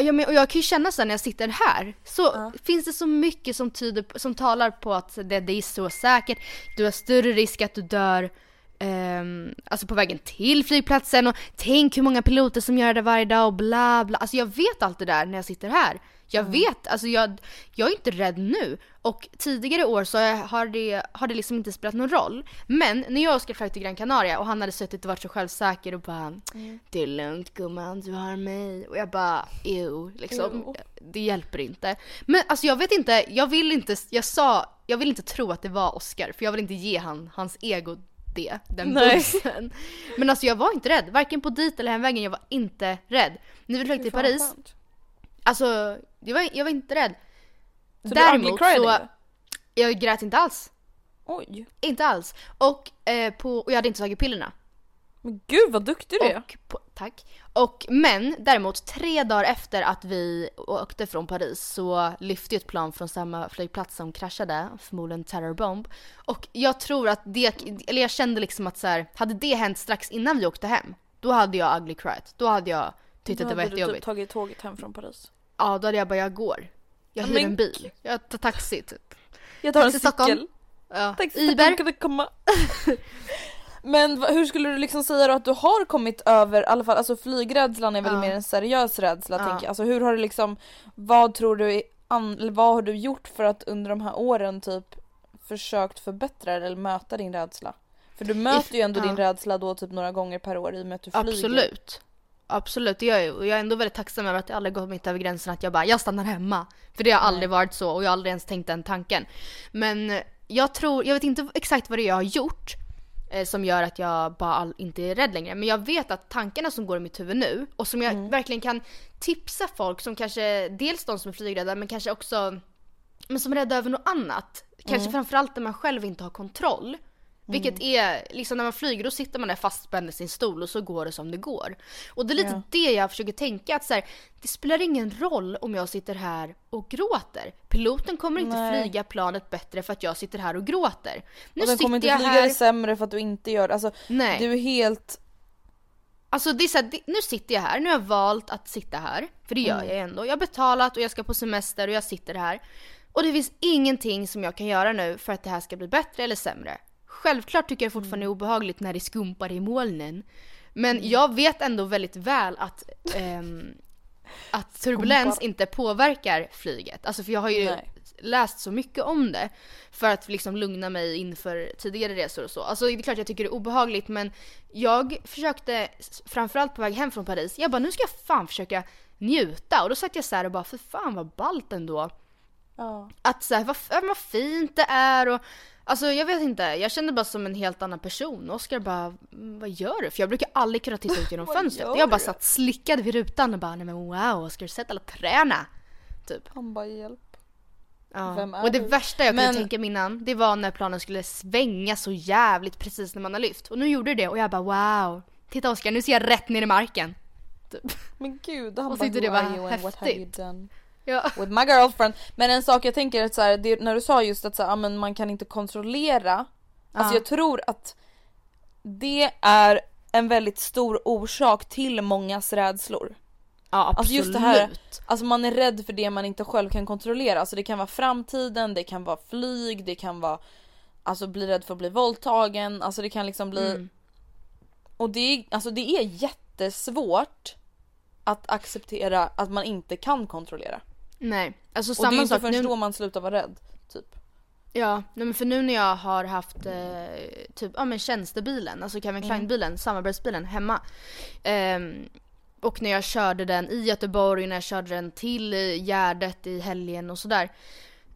Ja, men, och jag kan ju känna så när jag sitter här så finns det så mycket som tyder som talar på att det, det är så säkert. Du har större risk att du dör ehm, alltså på vägen till flygplatsen och tänk hur många piloter som gör det varje dag och bla bla. Alltså jag vet allt det där när jag sitter här. Jag vet, alltså jag, jag är inte rädd nu. Och tidigare år så har det, har det liksom inte spelat någon roll. Men när jag och Oskar flög till Gran Canaria och han hade suttit och varit så självsäker och bara Det är lugnt gumman, du har mig. Och jag bara ew, liksom. Ew. Det hjälper inte. Men alltså jag vet inte, jag vill inte, jag sa, jag vill inte tro att det var Oskar för jag vill inte ge han, hans ego det, den bussen. Men alltså jag var inte rädd, varken på dit eller hemvägen, jag var inte rädd. När vi flög till Paris, skönt. Alltså jag var, jag var inte rädd. Så du Däremot cried så, jag grät inte alls. Oj. Inte alls. Och, eh, på, och jag hade inte tagit pillerna. Men gud vad duktig du är. På, tack. Och, men däremot tre dagar efter att vi åkte från Paris så lyfte ett plan från samma flygplats som kraschade, förmodligen terrorbomb. Och jag tror att det, eller jag kände liksom att så här, hade det hänt strax innan vi åkte hem, då hade jag ugly cried. Då hade jag tyckt att det var hade du jättejobbigt. typ tagit tåget hem från Paris. Ja, då hade jag bara, jag går. Jag hyr Men- en bil. Jag tar taxi typ. Jag tar en Taxi Stockholm. cykel. Ja. Iber. mycket kan komma. [LAUGHS] Men hur skulle du liksom säga då att du har kommit över, i alla fall alltså flygrädslan är väl Ja. mer en seriös rädsla Ja. tänker jag. Alltså hur har du liksom, vad tror du, an, vad har du gjort för att under de här åren typ försökt förbättra eller möta din rädsla? För du möter ju ändå ja. din rädsla då typ några gånger per år i och med att du flyger. Absolut. Absolut, jag ju. Och jag är ändå väldigt tacksam över att det aldrig gått mitt över gränsen att jag bara, jag stannar hemma. För det har aldrig varit så och jag har aldrig ens tänkt den tanken. Men eh, jag tror, jag vet inte exakt vad det är jag har gjort eh, som gör att jag bara all, inte är rädd längre. Men jag vet att tankarna som går i mitt huvud nu och som jag verkligen kan tipsa folk som kanske, dels de som är flygrädda men kanske också men som är rädda över något annat. Kanske framförallt när man själv inte har kontroll. Vilket är, liksom när man flyger då sitter man där fastspänd i sin stol och så går det som det går. Och det är lite Ja. det jag försöker tänka att så här, det spelar ingen roll om jag sitter här och gråter. Piloten kommer inte Nej. flyga planet bättre för att jag sitter här och gråter. Nu Och den kommer inte flyga här... det sämre för att du inte gör det. Alltså Nej. du är helt, Alltså det är så här, det, nu sitter jag här, nu har jag valt att sitta här. För det gör Mm. jag ändå. Jag har betalat och jag ska på semester och jag sitter här. Och det finns ingenting som jag kan göra nu för att det här ska bli bättre eller sämre. Självklart tycker jag fortfarande det är Mm. obehagligt när det skumpar i molnen. Men jag vet ändå väldigt väl att, ehm, att turbulens Skumpar. inte påverkar flyget. Alltså för jag har ju Nej. läst så mycket om det för att liksom lugna mig inför tidigare resor och så. Alltså det är klart jag tycker det är obehagligt men jag försökte, framförallt på väg hem från Paris, jag bara nu ska jag fan försöka njuta och då satt jag så här och bara för fan vad ballt ändå. ja. Att så här, vad, vad fint det är och Alltså jag vet inte, jag kände bara som en helt annan person. Oskar bara, "Mm, vad gör du? För jag brukar aldrig kunna titta ut genom [LAUGHS] fönstret. Jag bara du? satt slickad vid rutan och bara, nej men wow Oskar, sett alla träna? Typ. Han bara hjälp. Ja. Vem är och det du? värsta jag Men- kunde tänka mig innan, det var när planen skulle svänga så jävligt precis när man har lyft. Och nu gjorde det och jag bara wow. Titta Oskar, nu ser jag rätt ner i marken. Typ. Men gud, han Och bara det "Who var are you and what have you häftigt." done? Ja. With my girlfriend. Men en sak jag tänker att så här, det, när du sa just att så här, ja, men man kan inte kontrollera. Alltså Ja. jag tror att det är en väldigt stor orsak till mångas rädslor. Ja absolut. Alltså just det här, alltså man är rädd för det man inte själv kan kontrollera. Alltså det kan vara framtiden, det kan vara flyg, det kan vara alltså bli rädd för att bli våldtagen, alltså det kan liksom bli Mm. och det, är- alltså det är jättesvårt att acceptera att man inte kan kontrollera. Nej, alltså Och det är samma inte förrän nu. då man slutar vara rädd. Typ. Ja, nej men för nu när jag har haft eh, typ, ja men tjänstebilen, alltså Calvin Klein-bilen, samarbetsbilen hemma. Ehm, och när jag körde den i Göteborg, när jag körde den till eh, Gärdet i helgen och sådär.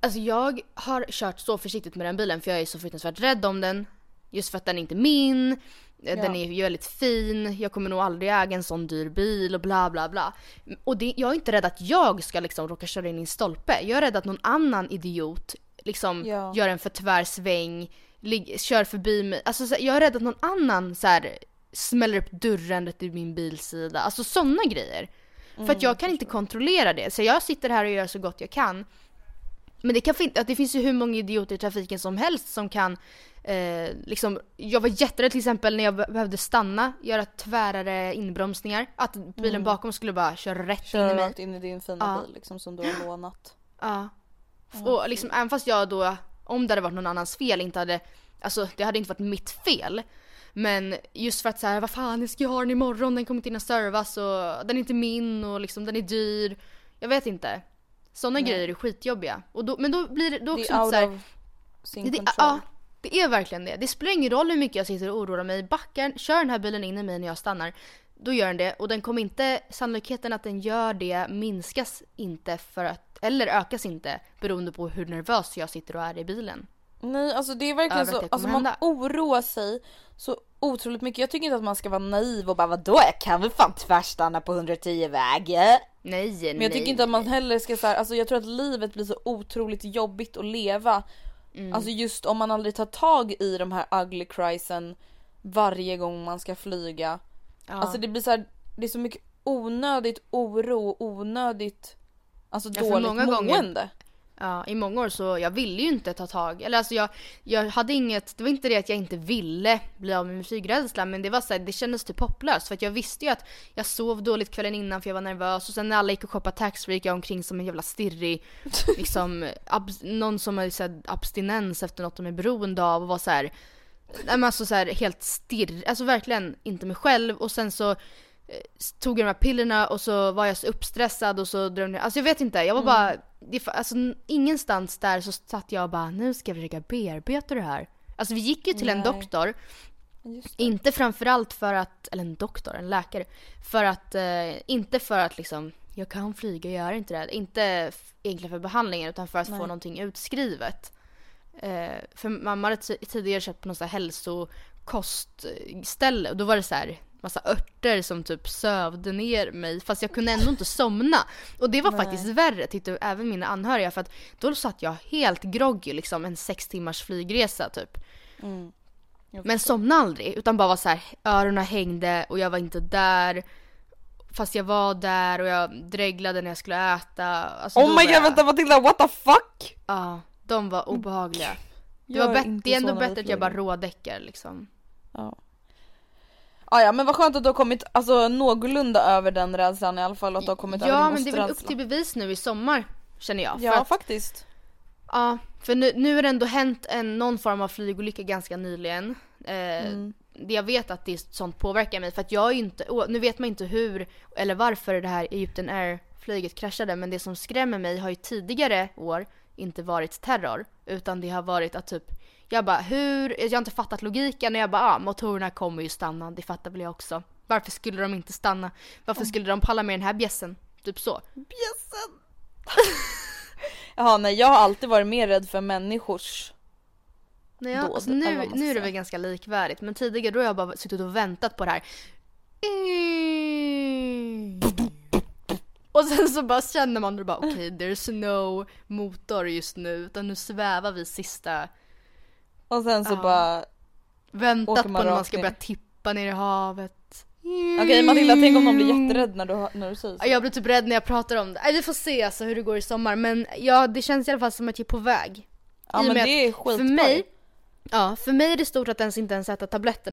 Alltså jag har kört så försiktigt med den bilen för jag är så fruktansvärt rädd om den. Just för att den är inte min, eh, den är ju väldigt fin, jag kommer nog aldrig äga en sån dyr bil och bla bla bla. Och det, jag är inte rädd att jag ska liksom råka köra in i en stolpe. Jag är rädd att någon annan idiot liksom Ja. gör en för tvär sväng, kör förbi mig. Alltså så, här, jag är rädd att någon annan så här, smäller upp dörren till min bilsida. Alltså sådana grejer. för att jag kan inte kontrollera det. Så jag sitter här och gör så gott jag kan. Men det, kan fin- att det finns ju hur många idioter i trafiken som helst som kan eh, liksom, jag var jätterädd till exempel när jag be- behövde stanna, göra tvärare inbromsningar. Att bilen bakom skulle bara köra rätt in i Köra mig. rakt in i din fina Ja. bil liksom som du har lånat. Ja. Och liksom även fast jag då, om det hade varit någon annans fel, inte hade, alltså det hade inte varit mitt fel. Men just för att så här, vad fan jag ska ju ha den imorgon, den kommer inte hinna servas och den är inte min och liksom den är dyr. Jag vet inte. Sådana grejer är skitjobbiga. Och då, men då blir det då Det också är lite out så här, of sin det, det, control. ja, det är verkligen det. Det spelar ingen roll hur mycket jag sitter och oroar mig. Backar, kör den här bilen in i mig när jag stannar. Då gör den det och den kommer inte, sannolikheten att den gör det minskas inte för att, eller ökas inte beroende på hur nervös jag sitter och är i bilen. Nej alltså det är verkligen Över så, alltså man hända. oroar sig så otroligt mycket. Jag tycker inte att man ska vara naiv och bara vadå jag kan väl fan tvärstanna på 110 väg. Nej, nej. Men jag tycker inte att man heller ska så här, alltså jag tror att livet blir så otroligt jobbigt att leva. Mm. Alltså just om man aldrig tar tag i de här ugly criesen varje gång man ska flyga. Ja. Alltså det blir så här, det är så mycket onödigt oro, onödigt alltså Ja, dåligt många gånger- mående. Ja, i många år så jag ville ju inte ta tag, eller alltså jag, jag hade inget, det var inte det att jag inte ville bli av med min flygrädsla men det var så här, det kändes typ hopplöst för att jag visste ju att jag sov dåligt kvällen innan för jag var nervös och sen när alla gick och shoppade taxfree gick jag omkring som en jävla stirrig, [LAUGHS] liksom någon som har så här, abstinens efter något de är beroende av och var så här, alltså så här helt stirr, alltså verkligen inte mig själv och sen så tog jag de här pillerna och så var jag så uppstressad och så drömde jag, alltså jag vet inte, jag var bara, det, alltså ingenstans där så satt jag och bara nu ska jag försöka bearbeta det här. Alltså vi gick ju till en Nej. doktor, Just det. inte framförallt för att, eller en doktor, en läkare, för att, eh, inte för att liksom, jag kan flyga, jag gör inte det. Inte egentligen för behandlingen utan för att få Nej. någonting utskrivet. Eh, för mamma hade ti- tidigare köpt på något så här hälsokostställe och då var det så här massa örter som typ sövde ner mig fast jag kunde ändå inte somna. Och det var Nej. faktiskt värre tyckte även mina anhöriga för att då satt jag helt groggy liksom en sex timmars flygresa typ. Mm. Men somnade aldrig utan bara var så här, öronen hängde och jag var inte där. Fast jag var där och jag dreglade när jag skulle äta. Alltså, Oh my god jag- vänta Matilda what the fuck? Ja, de var obehagliga. Det, var är bättre, inte det är ändå bättre att jag bara rådäckar liksom. Ja. Ah, ja men vad skönt att du har kommit alltså, någorlunda över den rädslan i alla fall att du har kommit över Ja men det är väl upp till bevis nu i sommar känner jag. Ja att, faktiskt. ja, för nu, nu har det ändå hänt en, någon form av flygolycka ganska nyligen. Eh, Mm. det Jag vet att det sånt påverkar mig för att jag är inte, nu vet man inte hur eller varför det här Egypten Air flyget kraschade men det som skrämmer mig har ju tidigare år inte varit terror utan det har varit att typ jag bara hur, jag har inte fattat logiken och jag bara ah, motorerna kommer ju stanna, det fattar väl jag också. Varför skulle de inte stanna? Varför skulle de palla med den här bjässen? Typ så. Bjässen! [LAUGHS] Jaha nej jag har alltid varit mer rädd för människors Nej, ja, dåd, alltså nu, nu är det väl ganska likvärdigt men tidigare då har jag bara suttit och väntat på det här. Och sen så bara känner man det bara okej there's no motor just nu utan nu svävar vi sista och sen så Ja. bara väntat på man när man ska ner. börja tippa ner i havet. Okej Matilda tänk om de blir jätterädd när du, när du säger så. Ja, Jag blir typ rädd när jag pratar om det. Nej, Vi får se alltså hur det går i sommar men ja det känns i alla fall som att jag är på väg. Ja i men det är skitbra. För mig, ja för mig är det stort att ens inte ens äta tabletter.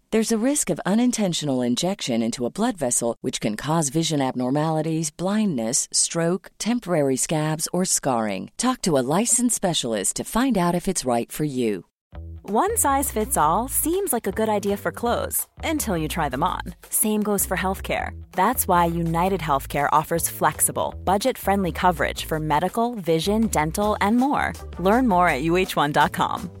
There's a risk of unintentional injection into a blood vessel, which can cause vision abnormalities, blindness, stroke, temporary scabs, or scarring. Talk to a licensed specialist to find out if it's right for you. One size fits all seems like a good idea for clothes until you try them on. Same goes for healthcare. That's why United Healthcare offers flexible, budget friendly coverage for medical, vision, dental, and more. Learn more at uh1.com.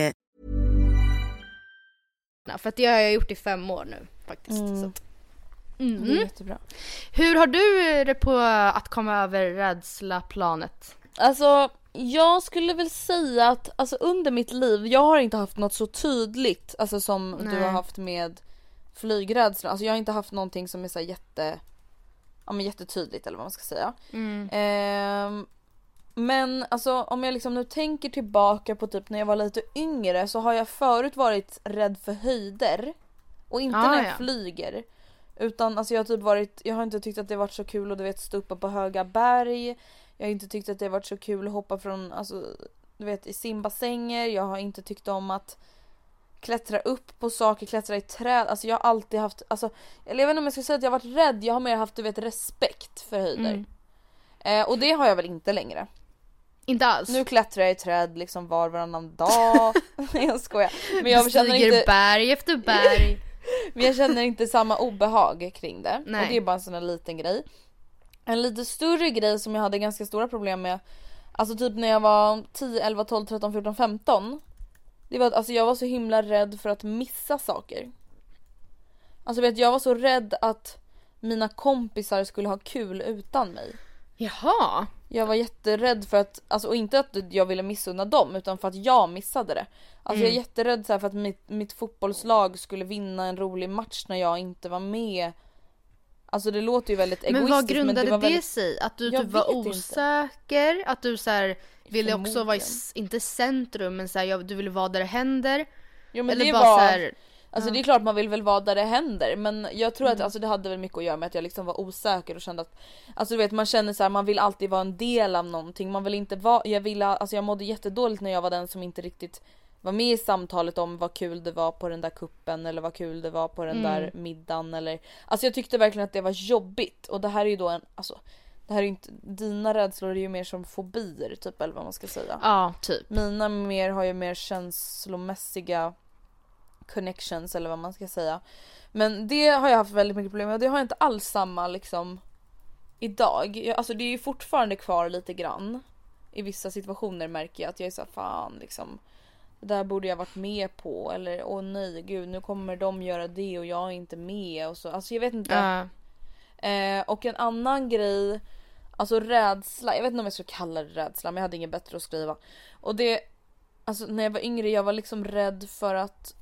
För att det har jag gjort i fem år nu faktiskt. Så. Det är Mm. jättebra. Hur har du det på att komma över rädsla-planet? Alltså jag skulle väl säga att alltså, under mitt liv, jag har inte haft något så tydligt alltså, som du Nej. har haft med flygrädsla. Alltså jag har inte haft någonting som är så jätte, ja, men jättetydligt eller vad man ska säga. Ehm, men alltså om jag liksom nu tänker tillbaka på typ när jag var lite yngre så har jag förut varit rädd för höjder. Och inte Ah, när jag ja. flyger. Utan alltså jag har typ varit, jag har inte tyckt att det varit så kul att du vet stå uppe på höga berg. Jag har inte tyckt att det varit så kul att hoppa från, alltså du vet i simbassänger. Jag har inte tyckt om att klättra upp på saker, klättra i träd. Alltså jag har alltid haft, alltså eller jag vet inte om jag ska säga att jag har varit rädd. Jag har mer haft du vet respekt för höjder. Mm. Eh, och det har jag väl inte längre. Inte alls. Nu klättrar jag i träd liksom var och varannan dag. [LAUGHS] Nej jag skojar. Men jag, känner Stiger inte, berg efter berg. [LAUGHS] men jag känner inte samma obehag kring det. Nej. Och det är bara en sån här liten grej. En lite större grej som jag hade ganska stora problem med. Alltså typ när jag var 10, 11, 12, 13, 14, 15. Det var alltså jag var så himla rädd för att missa saker. Alltså vet jag var så rädd att mina kompisar skulle ha kul utan mig. Jaha. Jag var jätterädd för att, alltså och inte att jag ville missunna dem utan för att jag missade det. Alltså jag är jätterädd så för att mitt, mitt fotbollslag skulle vinna en rolig match när jag inte var med. Alltså det låter ju väldigt Men egoistiskt vad grundade det, var väldigt... sig? Att du typ var vet inte. osäker? Att du så här, ville också vara i, inte centrum men så här, jag, du ville vara där det händer? Jo men Eller det bara var... så här, Alltså det är klart man vill väl vara där det händer men jag tror att alltså, det hade väl mycket att göra med att jag liksom var osäker och kände att Alltså du vet man känner så här, man vill alltid vara en del av någonting. Man vill inte vara, jag ville, alltså jag mådde jättedåligt när jag var den som inte riktigt var med i samtalet om vad kul det var på den där kuppen eller vad kul det var på den där middagen eller Alltså jag tyckte verkligen att det var jobbigt och det här är ju då en, alltså det här är inte, dina rädslor är ju mer som fobier typ eller vad man ska säga. ja typ. Mina mer har ju mer känslomässiga connections eller vad man ska säga. Men det har jag haft väldigt mycket problem med och det har jag inte alls samma liksom idag. Jag, alltså det är ju fortfarande kvar lite grann. I vissa situationer märker jag att jag är så här, fan liksom. Det där borde jag varit med på eller åh nej gud nu kommer de göra det och jag är inte med och så. Alltså jag vet inte. Ja. Eh, och en annan grej, alltså rädsla, jag vet inte om jag ska kalla det rädsla men jag hade inget bättre att skriva. Och det, alltså när jag var yngre jag var liksom rädd för att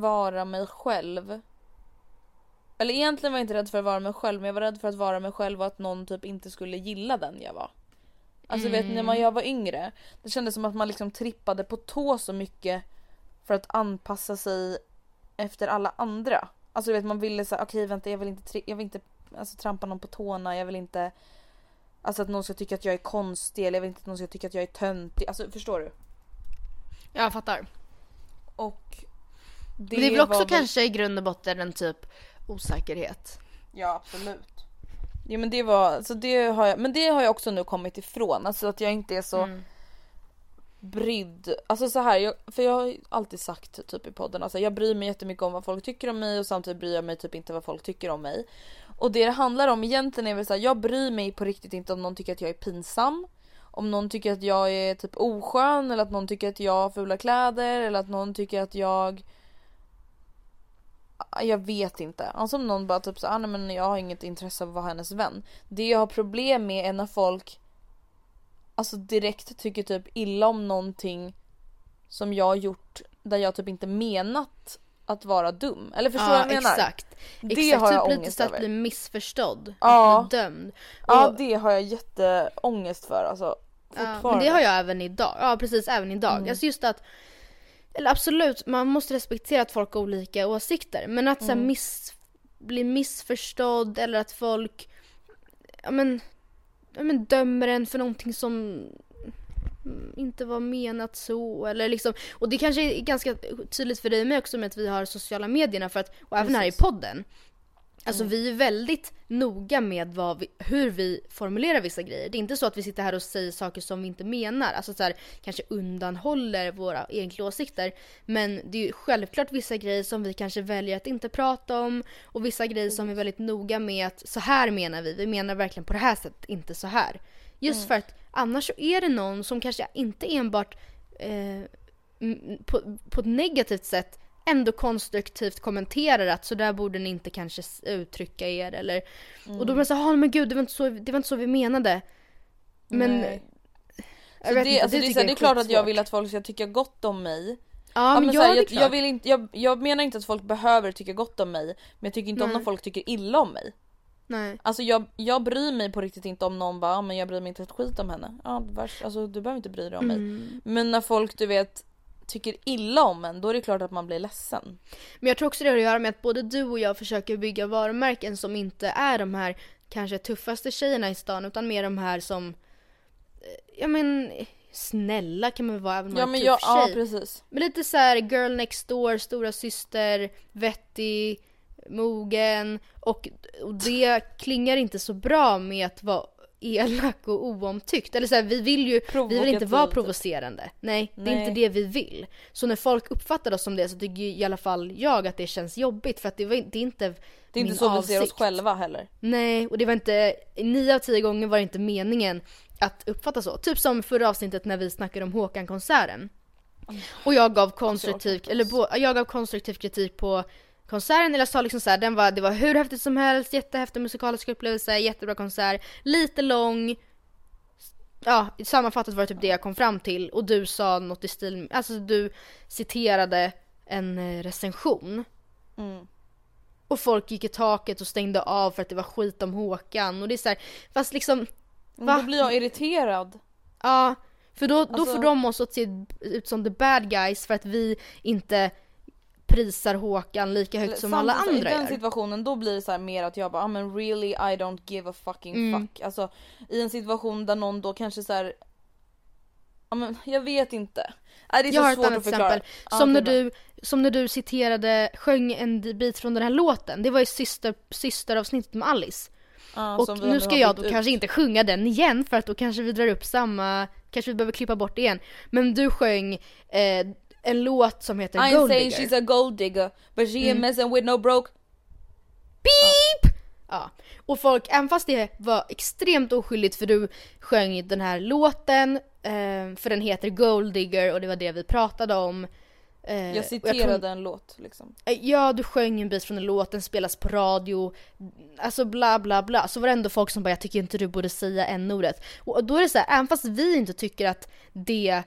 vara mig själv. Eller egentligen var jag inte rädd för att vara mig själv men jag var rädd för att vara mig själv och att någon typ inte skulle gilla den jag var. Alltså vet ni när man, jag var yngre, det kändes som att man liksom trippade på tå så mycket för att anpassa sig efter alla andra. Alltså du vet man ville säga okej vänta jag vill inte, jag vill inte alltså, trampa någon på tårna, jag vill inte Alltså att någon ska tycka att jag är konstig eller jag vill inte att någon ska tycka att jag är töntig. Alltså förstår du? Jag fattar. Och det, Men det är väl också var kanske i grund och botten en typ osäkerhet. Ja absolut. Ja men det var, så det har jag, men det har jag också nu kommit ifrån. Alltså att jag inte är så Mm. brydd. Alltså så här, jag, för jag har alltid sagt typ i podden, alltså jag bryr mig jättemycket om vad folk tycker om mig och samtidigt bryr jag mig typ inte vad folk tycker om mig. Och det det handlar om egentligen är väl såhär, jag bryr mig på riktigt inte om någon tycker att jag är pinsam. Om någon tycker att jag är typ oskön eller att någon tycker att jag har fula kläder eller att någon tycker att jag jag vet inte. Alltså om någon bara typ så ah, nej men jag har inget intresse av att vara hennes vän. Det jag har problem med är när folk alltså direkt tycker typ illa om någonting som jag har gjort där jag typ inte menat att vara dum. Eller förstår du vad jag menar? exakt. Det exakt, har jag typ lite ångest så att bli missförstådd. Ja. Att bli dömd. Ja Och- det har jag jätteångest för alltså. Ja, men det har jag även idag. Ja precis, även idag. Mm. Alltså just att eller absolut, man måste respektera att folk har olika åsikter. Men att så Mm. här, miss, bli missförstådd eller att folk ja, men, ja, men dömer en för någonting som mm, inte var menat så eller liksom och det kanske är ganska tydligt för dig och mig också med att vi har sociala medierna för att och även här i Precis. podden Alltså vi är väldigt noga med vad vi, hur vi formulerar vissa grejer. Det är inte så att vi sitter här och säger saker som vi inte menar. Alltså så här, kanske undanhåller våra egentliga åsikter. Men det är ju självklart vissa grejer som vi kanske väljer att inte prata om. Och vissa grejer som vi är väldigt noga med att så här menar vi. Vi menar verkligen på det här sättet, inte så här. Just för att annars så är det någon som kanske inte enbart eh, på, på ett negativt sätt ändå konstruktivt kommenterar att så där borde ni inte kanske uttrycka er eller och då blir man såhär, ah, men gud det var, inte så, det var inte så vi menade. Men Nej. jag vet det, inte, alltså det, är tycker så här, det är klart att jag vill att folk ska tycka gott om mig. Ja, men, så här, ja, det är jag, jag, vill inte, jag, jag menar inte att folk behöver tycka gott om mig. Men jag tycker inte om Nej. när folk tycker illa om mig. Nej. Alltså jag, jag bryr mig på riktigt inte om någon bara, "Ja, men jag bryr mig inte ett skit om henne. Ja, vars, alltså du behöver inte bry dig om mig. Mm. Men när folk du vet tycker illa om en, då är det klart att man blir ledsen. Men jag tror också det har att göra med att både du och jag försöker bygga varumärken som inte är de här kanske tuffaste tjejerna i stan utan mer de här som, eh, ja men snälla kan man vara även om Ja man är men en jag, tuff ja tjej. precis. Men lite så här girl next door, stora syster, vettig, mogen och, och det klingar inte så bra med att vara elak och oomtyckt. Eller så här, vi vill ju vi vill inte vara typ. provocerande. Nej, det är inte det vi vill. Så när folk uppfattar oss som det så tycker i alla fall jag att det känns jobbigt för att det, var, det är inte Det är inte så vi ser oss avsikt. själva heller. Nej, och det var inte, nio av tio gånger var det inte meningen att uppfatta så. Typ som förra avsnittet när vi snackade om Håkan-konserten. Och jag gav konstruktiv, eller bo, jag gav konstruktiv kritik på konserten, eller jag sa liksom såhär, den var, det var hur häftigt som helst, jättehäftig musikalisk upplevelse, jättebra konsert, lite lång. Ja, sammanfattat var det typ det jag kom fram till och du sa något i stil, alltså du citerade en eh, recension. Mm. Och folk gick i taket och stängde av för att det var skit om Håkan och det är så här, fast liksom, Va? Då blir jag irriterad. ja. För då, då Alltså- får de oss att se ut som the bad guys för att vi inte prisar Håkan lika högt som alla andra I den situationen då blir det så här mer att jag bara ah, men really I don't give a fucking Mm. fuck. Alltså i en situation där någon då kanske så här. Ja men jag vet inte. Nej, det är Jag har så ett svårt annat att förklara. exempel. Som, när okej, du, som när du citerade, sjöng en bit från den här låten. Det var ju syster, systeravsnittet med Alice. Ja, Och nu ska har jag då ut. kanske inte sjunga den igen för att då kanske vi drar upp samma, kanske vi behöver klippa bort det igen. Men du sjöng eh, en låt som heter I'm Gold saying Digger. she's a gold digger but she Mm. ain't messing with no broke. Beep! Ja. Och folk, även fast det var extremt oskyldigt för du sjöng den här låten, eh, för den heter Gold Digger och det var det vi pratade om. Eh, Jag citerade tror- en låt liksom. Eh, Ja, du sjöng en bit från en låt, den spelas på radio, alltså bla bla bla. Så var det ändå folk som bara, jag tycker inte du borde säga n-ordet. Och då är det så här, även fast vi inte tycker att det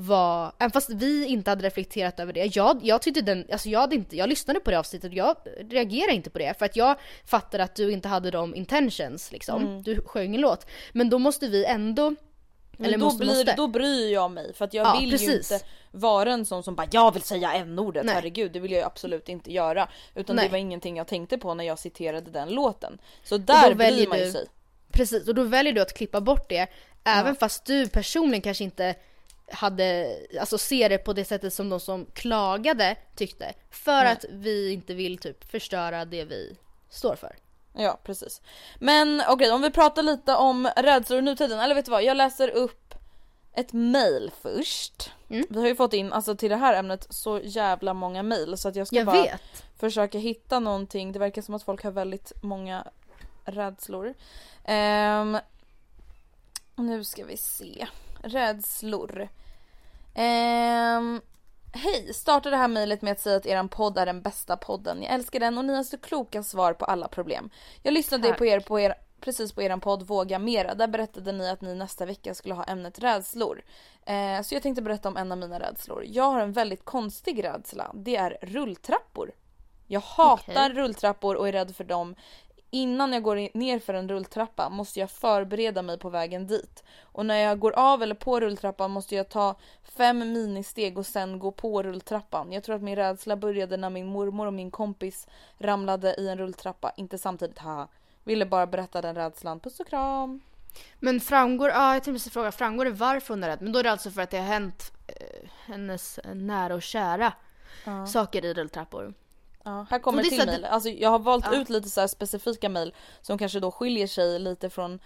var, även fast vi inte hade reflekterat över det. Jag, jag tyckte den, alltså jag hade inte, jag lyssnade på det avsnittet och jag reagerade inte på det. För att jag fattade att du inte hade de intentions liksom. Du sjöng en låt. Men då måste vi ändå, Men eller då, måste, blir, måste. då bryr jag mig för att jag Ja, vill precis. ju inte vara en sån som bara jag vill säga n-ordet, Nej. herregud det vill jag ju absolut inte göra. Utan Nej. det var ingenting jag tänkte på när jag citerade den låten. Så där väljer bryr man ju du- sig. Precis, och då väljer du att klippa bort det. Även fast du personligen kanske inte hade, alltså ser det på det sättet som de som klagade tyckte. För Nej. att vi inte vill typ förstöra det vi står för. Ja precis. Men okej om vi pratar lite om rädslor i nutiden, eller vet du vad? Jag läser upp ett mail först. Mm. Vi har ju fått in, alltså till det här ämnet, så jävla många mail så att jag ska Jag bara vet. försöka hitta någonting. Det verkar som att folk har väldigt många rädslor. Ehm, nu ska vi se. Rädslor. Ehm, Hej! Starta det här mejlet med att säga att eran podd är den bästa podden. Jag älskar den och ni har så kloka svar på alla problem. Jag lyssnade Tack. på er på er precis på eran podd Våga Mera. Där berättade ni att ni nästa vecka skulle ha ämnet rädslor. Eh, så jag tänkte berätta om en av mina rädslor. Jag har en väldigt konstig rädsla. Det är rulltrappor. Jag hatar Okej. rulltrappor och är rädd för dem. Innan jag går ner för en rulltrappa måste jag förbereda mig på vägen dit. Och när jag går av eller på rulltrappan måste jag ta fem ministeg och sen gå på rulltrappan. Jag tror att min rädsla började när min mormor och min kompis ramlade i en rulltrappa. Inte samtidigt, haha. Ville bara berätta den rädslan. Puss och kram. Men framgår, ja jag tänkte fråga, framgår det varför hon är rädd? Men då är det alltså för att det har hänt eh, hennes nära och kära saker i rulltrappor. Ja, här kommer till mejl. Alltså jag har valt Ja. ut lite så specifika mejl som kanske då skiljer sig lite från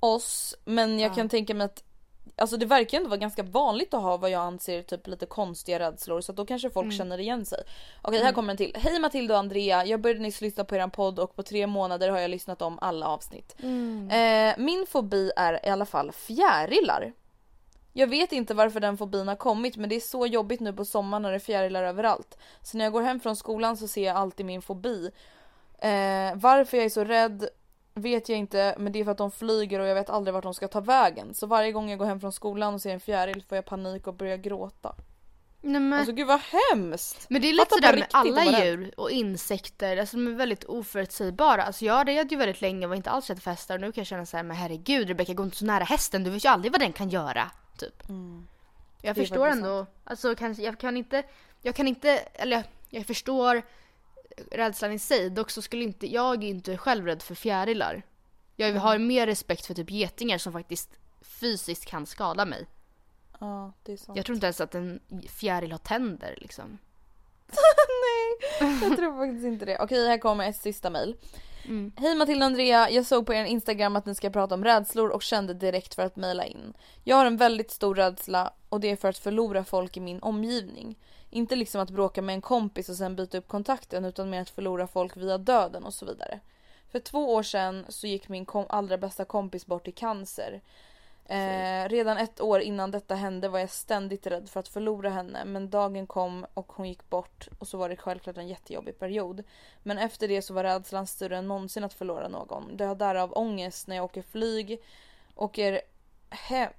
oss. Men jag Ja. kan tänka mig att Alltså det verkar ändå vara ganska vanligt att ha vad jag anser typ lite konstiga rädslor så att då kanske folk känner igen sig. Okej här kommer en till. Hej Matilda och Andrea, jag började nyss lyssna på er podd och på tre månader har jag lyssnat om alla avsnitt. Eh, min fobi är i alla fall fjärilar. Jag vet inte varför den fobin har kommit men det är så jobbigt nu på sommaren när det är fjärilar överallt. Så när jag går hem från skolan så ser jag alltid min fobi. Eh, varför jag är så rädd vet jag inte men det är för att de flyger och jag vet aldrig vart de ska ta vägen. Så varje gång jag går hem från skolan och ser en fjäril får jag panik och börjar gråta. Nej, men, Alltså gud vad hemskt! men det är lite sådär med alla djur och insekter, alltså de är väldigt oförutsägbara. Alltså jag red ju väldigt länge och var inte alls rädd för hästar och nu kan jag känna såhär, men herregud Rebecka gå inte så nära hästen, du vet ju aldrig vad den kan göra. Typ. Jag Mm. Det är förstår ändå, alltså kanske, jag kan inte, jag kan inte, eller jag, jag förstår rädslan i sig. Dock så skulle inte, jag är inte själv rädd för fjärilar. Jag Mm. har mer respekt för typ getingar som faktiskt fysiskt kan skada mig. Ja det är sant. Jag tror inte ens att en fjäril har tänder liksom. [LAUGHS] Nej, jag tror faktiskt inte det. Okej, här kommer ett sista mejl. Mm. Hej Matilda och Andrea, jag såg på er Instagram att ni ska prata om rädslor och kände direkt för att mejla in. Jag har en väldigt stor rädsla och det är för att förlora folk i min omgivning. Inte liksom att bråka med en kompis och sen byta upp kontakten utan mer att förlora folk via döden och så vidare. För två år sedan så gick min kom- allra bästa kompis bort i cancer. Eh, redan ett år innan detta hände var jag ständigt rädd för att förlora henne men dagen kom och hon gick bort och så var det självklart en jättejobbig period. Men efter det så var rädslan större än någonsin att förlora någon. Det har därav ångest när jag åker flyg, åker he-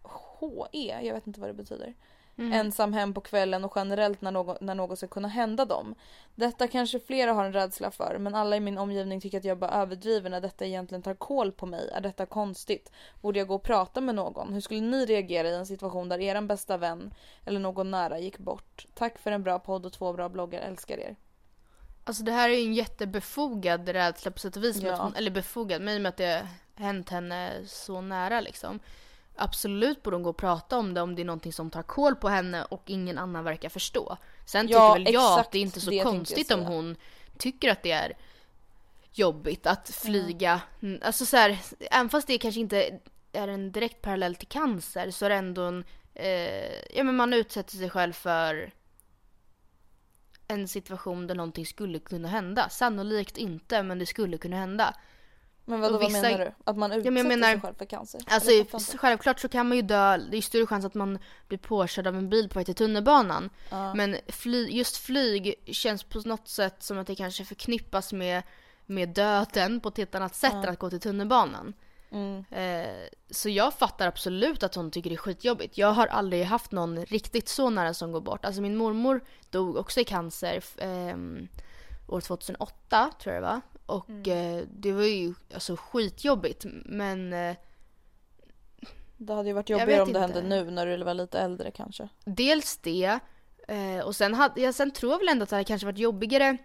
HE, jag vet inte vad det betyder. Ensam hem på kvällen och generellt när något, när något ska kunna hända dem. Detta kanske flera har en rädsla för men alla i min omgivning tycker att jag bara överdriver när detta egentligen tar koll på mig. Är detta konstigt? Borde jag gå och prata med någon? Hur skulle ni reagera i en situation där er bästa vän eller någon nära gick bort? Tack för en bra podd och två bra bloggar, älskar er. Alltså det här är ju en jättebefogad rädsla på sätt och vis. Ja. hon, eller befogad, men i och med att det har hänt henne så nära liksom. Absolut borde hon gå och prata om det om det är någonting som tar koll på henne och ingen annan verkar förstå. Sen tycker Ja, väl jag att det är inte så konstigt om hon tycker att det är jobbigt att flyga. Mm, Alltså så här, även fast det kanske inte är en direkt parallell till cancer så är det ändå en, eh, ja men man utsätter sig själv för en situation där någonting skulle kunna hända. Sannolikt inte men det skulle kunna hända. Men vadå, Och vad vissa- menar du? Att man utsätter jag menar- sig själv för cancer? Alltså självklart så kan man ju dö, det är större chans att man blir påkörd av en bil på väg till tunnelbanan. Ja. Men fly, just flyg känns på något sätt som att det kanske förknippas med, med döden på ett helt annat sätt än att gå till tunnelbanan. Mm. Eh, så jag fattar absolut att hon tycker det är skitjobbigt. Jag har aldrig haft någon riktigt så nära som går bort. Alltså min mormor dog också i cancer ehm, år 2008 tror jag det var. Och Mm. eh, det var ju alltså skitjobbigt men eh, Det hade ju varit jobbigare om det inte. hände nu när du var lite äldre kanske. dels det eh, och sen, hade, jag, sen tror jag väl ändå att det hade kanske varit jobbigare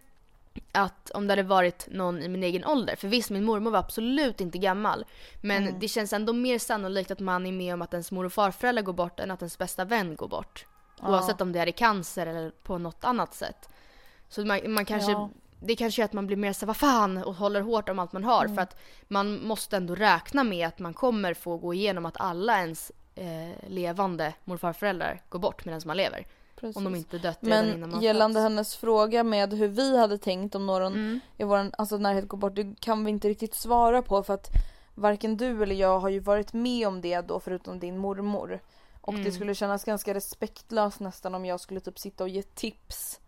att om det hade varit någon i min egen ålder, för visst min mormor var absolut inte gammal, men Mm. det känns ändå mer sannolikt att man är med om att ens mor och farföräldrar går bort än att ens bästa vän går bort. Oavsett om det är i cancer eller på något annat sätt. Så man, man kanske, Ja. Det kanske gör att man blir mer så vad fan och håller hårt om allt man har Mm. för att man måste ändå räkna med att man kommer få gå igenom att alla ens eh, levande mor och farföräldrar går bort medan man lever. Precis. Om de inte dött redan innan Men man gällande föds. hennes fråga med hur vi hade tänkt om någon Mm. i vår alltså, närhet går bort, det kan vi inte riktigt svara på för att varken du eller jag har ju varit med om det då förutom din mormor. Och Mm. det skulle kännas ganska respektlöst nästan om jag skulle typ sitta och ge tips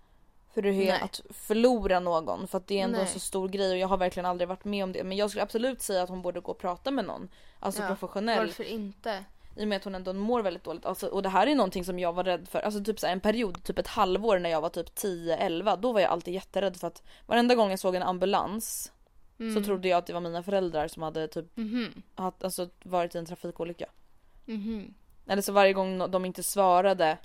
för hur det är Nej. att förlora någon för att det är ändå en så stor grej och jag har verkligen aldrig varit med om det. Men jag skulle absolut säga att hon borde gå och prata med någon. Alltså Ja, professionell. Varför inte? I och med att hon ändå mår väldigt dåligt. Alltså, och det här är någonting som jag var rädd för. Alltså typ så en period, typ ett halvår när jag var typ 10-11. Då var jag alltid jätterädd för att varenda gång jag såg en ambulans så trodde jag att det var mina föräldrar som hade typ Mhm. haft, alltså, varit i en trafikolycka. Mhm. Eller så varje gång de inte svarade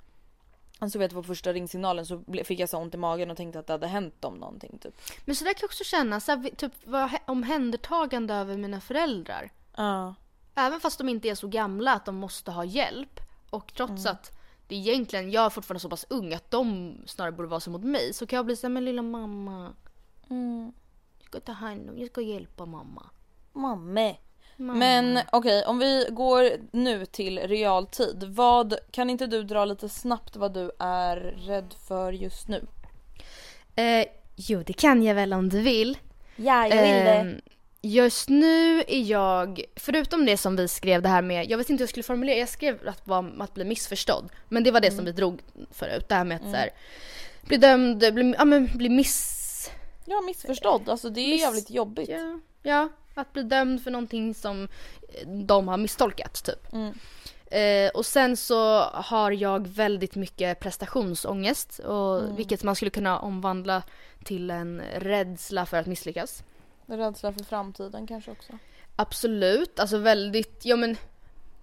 Alltså vet du på första ringsignalen så fick jag så ont i magen och tänkte att det hade hänt dem någonting typ. Men så där kan jag också känna, så här, typ vara he- omhändertagande över mina föräldrar. Ja. Även fast de inte är så gamla att de måste ha hjälp. Och trots Mm. att det egentligen, jag är fortfarande så pass ung att de snarare borde vara så mot mig. Så kan jag bli såhär, men lilla mamma. Mm. Jag ska ta hand om, jag ska hjälpa mamma. Mamme. Mamma. Men okej, om vi går nu till realtid. Vad, kan inte du dra lite snabbt vad du är rädd för just nu? Eh, jo, det kan jag väl om du vill. Ja, Ehm, Just nu är jag, förutom det som vi skrev det här med, jag vet inte hur jag skulle formulera, jag skrev att, att bli missförstådd. Men det var det som vi drog förut, det här med att så här, bli dömd, bli, ja, men, bli miss... Ja, missförstådd. Alltså det är Miss- jävligt jobbigt. Ja, ja, att bli dömd för någonting som eh, de har misstolkat typ. Mm. Eh, och sen så har jag väldigt mycket prestationsångest, och, vilket man skulle kunna omvandla till en rädsla för att misslyckas. Rädsla för framtiden kanske också. Absolut, alltså väldigt, ja men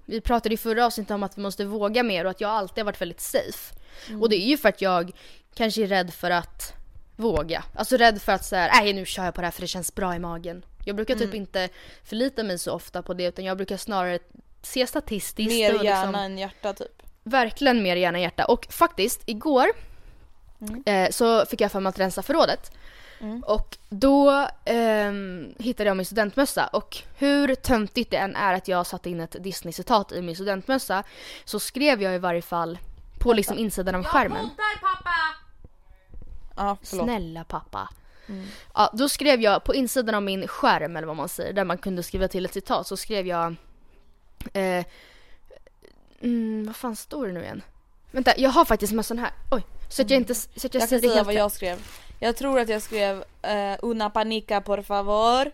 vi pratade i förra avsnittet om att vi måste våga mer och att jag alltid har varit väldigt safe. Och det är ju för att jag kanske är rädd för att våga. Alltså rädd för att säga, nej nu kör jag på det här för det känns bra i magen. Jag brukar typ inte förlita mig så ofta på det utan jag brukar snarare se statistiskt Mer och hjärna liksom, än hjärta typ. verkligen mer hjärna hjärta. Och faktiskt igår eh, så fick jag för mig att rensa förrådet. Och då ehm, hittade jag min studentmössa och hur töntigt det än är att jag satte in ett Disney-citat i min studentmössa så skrev jag i varje fall på liksom insidan av skärmen. Ja, förlåt. Snälla pappa. Ja, då skrev jag på insidan av min skärm eller vad man säger, där man kunde skriva till ett citat, så skrev jag... Eh, mm, vad fan står det nu igen? Vänta, jag har faktiskt mössan här. Oj, så att jag inte... Så att jag, Jag kan säger säga helt vad jag skrev. Jag tror att jag skrev eh, una panica por favor.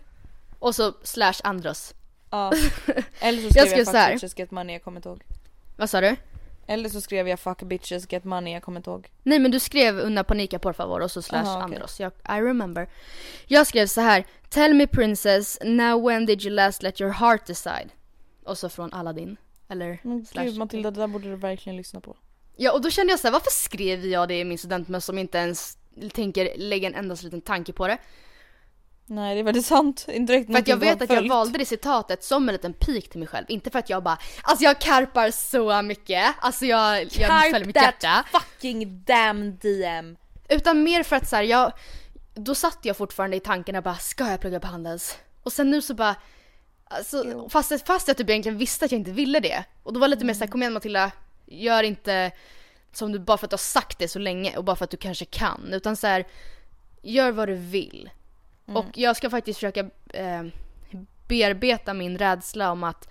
Och så slash Andros. Ja. [LAUGHS] Eller så skrev jag, skrev get money, jag kommer inte ihåg. Vad sa du? Eller så skrev jag fuck bitches get money, jag kommer inte ihåg. Nej men du skrev under panika por favor och så slash Aha, okej. Andros. Jag, I remember. Jag skrev så här. Tell me princess, now when did you last let your heart decide? Och så från Aladdin. Eller Men slash. gud Matilda, det där borde du verkligen lyssna på. Ja och då kände jag så här, varför skrev jag det i min studentmössa som inte ens tänker lägga en endast liten tanke på det? Nej det är väldigt sant. Inte direkt För att jag vet att har jag följt. valde det citatet som en liten pik till mig själv. Inte för att jag bara, alltså jag karpar så mycket. Alltså jag, jag följer Carp mitt that hjärta. fucking damn DM. Utan mer för att så här, jag, då satt jag fortfarande i tankarna bara, ska jag plugga på Handels? Och sen nu så bara, alltså, fast, fast jag typ egentligen visste att jag inte ville det. Och då var det lite mer såhär, kom igen Matilda, gör inte som du bara för att du har sagt det så länge och bara för att du kanske kan. Utan så här, gör vad du vill. Och jag ska faktiskt försöka eh, bearbeta min rädsla om att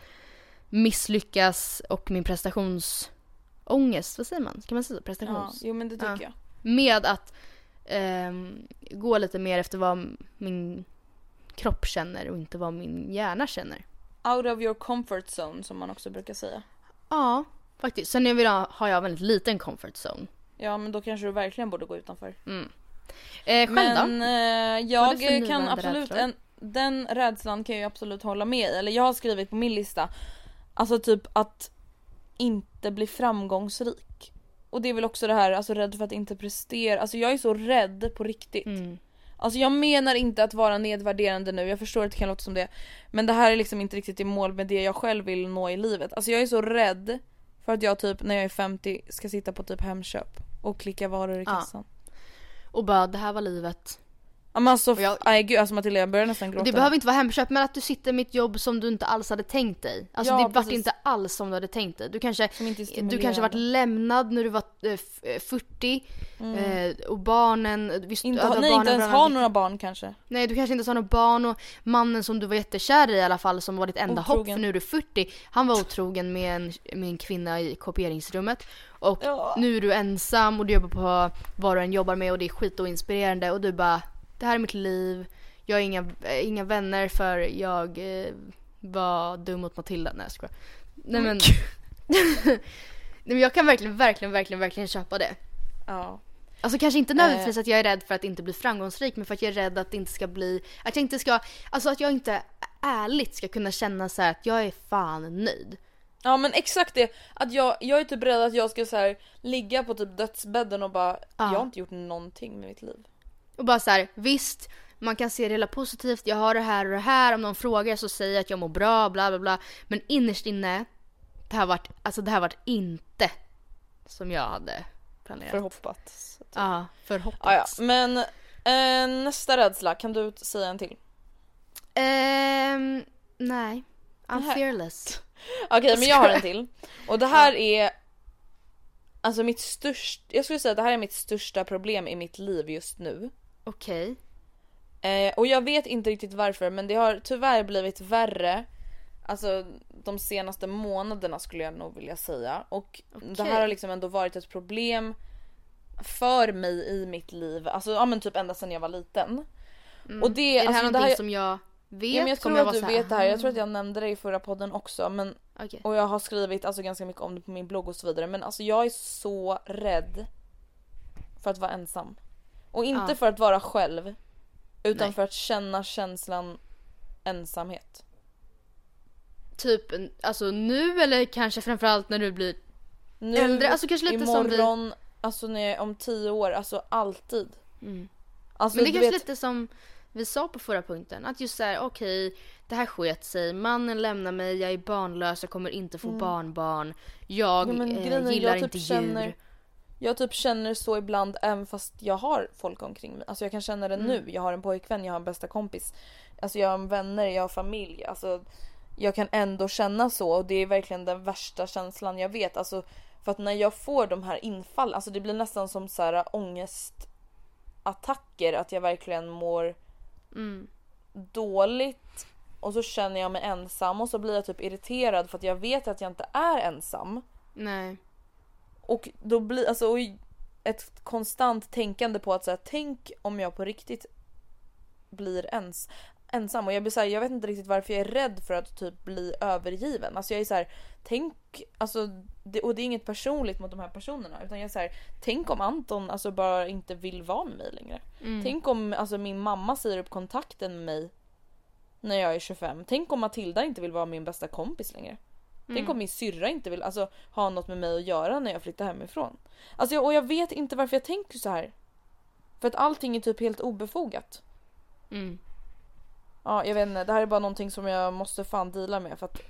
misslyckas och min prestationsångest, vad säger man? Kan man säga så? Ja, Prestations... jo men det tycker Ja. jag. Med att ehm, gå lite mer efter vad min kropp känner och inte vad min hjärna känner. Out of your comfort zone som man också brukar säga. Ja, faktiskt. Sen jag vill ha, har jag en väldigt liten comfort zone. Ja men då kanske du verkligen borde gå utanför. Eh, Men eh, jag kan absolut, en, den rädslan kan jag absolut hålla med i. Eller jag har skrivit på min lista, alltså typ att inte bli framgångsrik. Och det är väl också det här, alltså rädd för att inte prestera. Alltså jag är så rädd på riktigt. Mm. Alltså jag menar inte att vara nedvärderande nu, jag förstår att det kan låta som det. Men det här är liksom inte riktigt i mål med det jag själv vill nå i livet. Alltså jag är så rädd för att jag typ när jag är 50 ska sitta på typ Hemköp och klicka varor i Ja. Och bara det här var livet. Ja men alltså, Och jag- nej gud alltså Matilda jag börjar nästan gråta. det behöver inte vara Hemköp men att du sitter med ett jobb som du inte alls hade tänkt dig. Alltså Ja, det vart inte alls som du hade tänkt dig. Du kanske, du kanske varit lämnad när du var eh, f- eh, 40 eh, och barnen, visst, inte, nej barnen inte ens bland- ha några barn kanske. Nej du kanske inte ens har några barn och mannen som du var jättekär i i alla fall som var ditt enda hopp Otrogen. för nu är du 40. Han var otrogen med en, med en kvinna i kopieringsrummet. Och Ja. nu är du ensam och du jobbar på vad du än jobbar med och det är skitoinspirerande och du bara Det här är mitt liv. Jag har inga, eh, inga vänner för jag eh, var dum mot Matilda. Nej jag skojar. Nej men. [LAUGHS] Nej men jag kan verkligen, verkligen, verkligen, verkligen köpa det. Ja. Alltså kanske inte Eh. nödvändigtvis att jag är rädd för att inte bli framgångsrik men för att jag är rädd att det inte ska bli, att jag inte ska, alltså att jag inte ärligt ska kunna känna så här att jag är fan nöjd. Ja men exakt det, att jag, jag är typ rädd att jag ska så här ligga på typ dödsbädden och bara Ja. jag har inte gjort någonting med mitt liv. Och bara så här, visst man kan se det hela positivt, jag har det här och det här, om någon frågar så säger jag att jag mår bra, bla bla bla. Men innerst inne, det här vart, alltså det här vart inte som jag hade planerat. Förhoppats. Ja, Ja, förhoppats. ja. Men eh, nästa rädsla, kan du säga en till? Ehm, nej. I'm Nej. fearless. Okej men jag har en till. Och det här är Alltså mitt största, jag skulle säga att det här är mitt största problem i mitt liv just nu. Okej. Eh, och jag vet inte riktigt varför men det har tyvärr blivit värre Alltså de senaste månaderna skulle jag nog vilja säga. Och det Okej. här har liksom ändå varit ett problem för mig i mitt liv. Alltså ja men typ ända sedan jag var liten. Och det, Mm. Är det här alltså, någonting här, som jag vet? ja, men jag tror att vara du vet det här. Jag tror att jag nämnde det i förra podden också. Men, Okej. och jag har skrivit alltså, ganska mycket om det på min blogg och så vidare. Men alltså jag är så rädd för att vara ensam. Och inte Ja. för att vara själv. Utan Nej. för att känna känslan ensamhet. Typ, alltså nu eller kanske framförallt när du blir Nu, Äldre, alltså kanske lite som vi- imorgon, alltså när jag, om tio år, alltså alltid. Mm. Alltså, Men det är kanske vet, lite som vi sa på förra punkten. Att just såhär, okej, det här sket sig. Mannen lämnar mig, jag är barnlös, jag kommer inte få barnbarn. Jag Mm. Ja, men eh, grejen gillar jag typ inte känner- djur. Jag typ känner så ibland även fast jag har folk omkring mig. Alltså jag kan känna det nu. Jag har en pojkvän, jag har en bästa kompis. Alltså jag har vänner, jag har familj. Alltså jag kan ändå känna så och det är verkligen den värsta känslan jag vet. Alltså för att när jag får de här infall, alltså det blir nästan som så här ångestattacker. Att jag verkligen mår Mm. dåligt och så känner jag mig ensam och så blir jag typ irriterad för att jag vet att jag inte är ensam. Nej. Och då blir alltså ett konstant tänkande på att säga tänk om jag på riktigt blir ens, ensam och jag blir så här, jag vet inte riktigt varför jag är rädd för att typ bli övergiven. Alltså jag är så här, tänk, alltså det, och det är inget personligt mot de här personerna utan jag är så här, tänk om Anton alltså bara inte vill vara med mig längre. Mm. Tänk om alltså min mamma säger upp kontakten med mig när jag är 25. Tänk om Matilda inte vill vara min bästa kompis längre. Tänk Mm. om min syrra inte vill alltså, ha något med mig att göra när jag flyttar hemifrån. Alltså, jag, och jag vet inte varför jag tänker så här. För att allting är typ helt obefogat. Mm. Ja, jag vet inte. Det här är bara någonting som jag måste fan deala med för att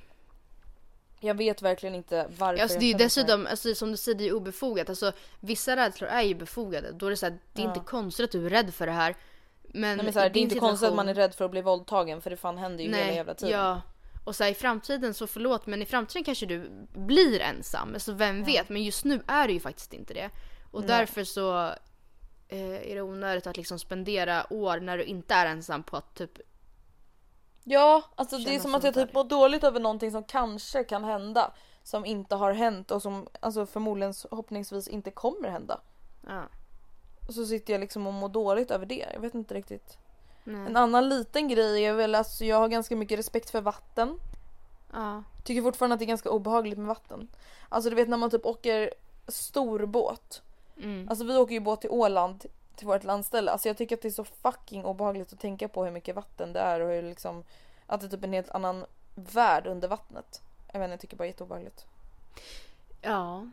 jag vet verkligen inte varför Alltså det är ju dessutom, alltså, som du säger, det är obefogat. Alltså, vissa rädslor är ju befogade. Då är det så här, det är Ja. inte konstigt att du är rädd för det här. Men, Nej, men här, det är inte konstigt att man är situation- rädd för att bli våldtagen för det fan händer ju hela jävla tiden. Ja. Och så här, i framtiden så förlåt men i framtiden kanske du blir ensam. Alltså vem vet. Men just nu är du ju faktiskt inte det. Och Nej. därför så eh, är det onödigt att liksom spendera år när du inte är ensam på att typ Ja, alltså det är som att jag typ mår dåligt över någonting som kanske kan hända. Som inte har hänt och som alltså förmodligen förhoppningsvis inte kommer hända. ja. Och så sitter jag liksom och mår dåligt över det. Jag vet inte riktigt. Nej. En annan liten grej är väl att jag har ganska mycket respekt för vatten. ja. Tycker fortfarande att det är ganska obehagligt med vatten. Alltså du vet när man typ åker stor båt. Mm. Alltså vi åker ju båt till Åland till vårt landställe. Alltså jag tycker att det är så fucking obehagligt att tänka på hur mycket vatten det är och hur liksom att det typ är typ en helt annan värld under vattnet. Jag vet inte, jag tycker bara det är jätteobehagligt. ja.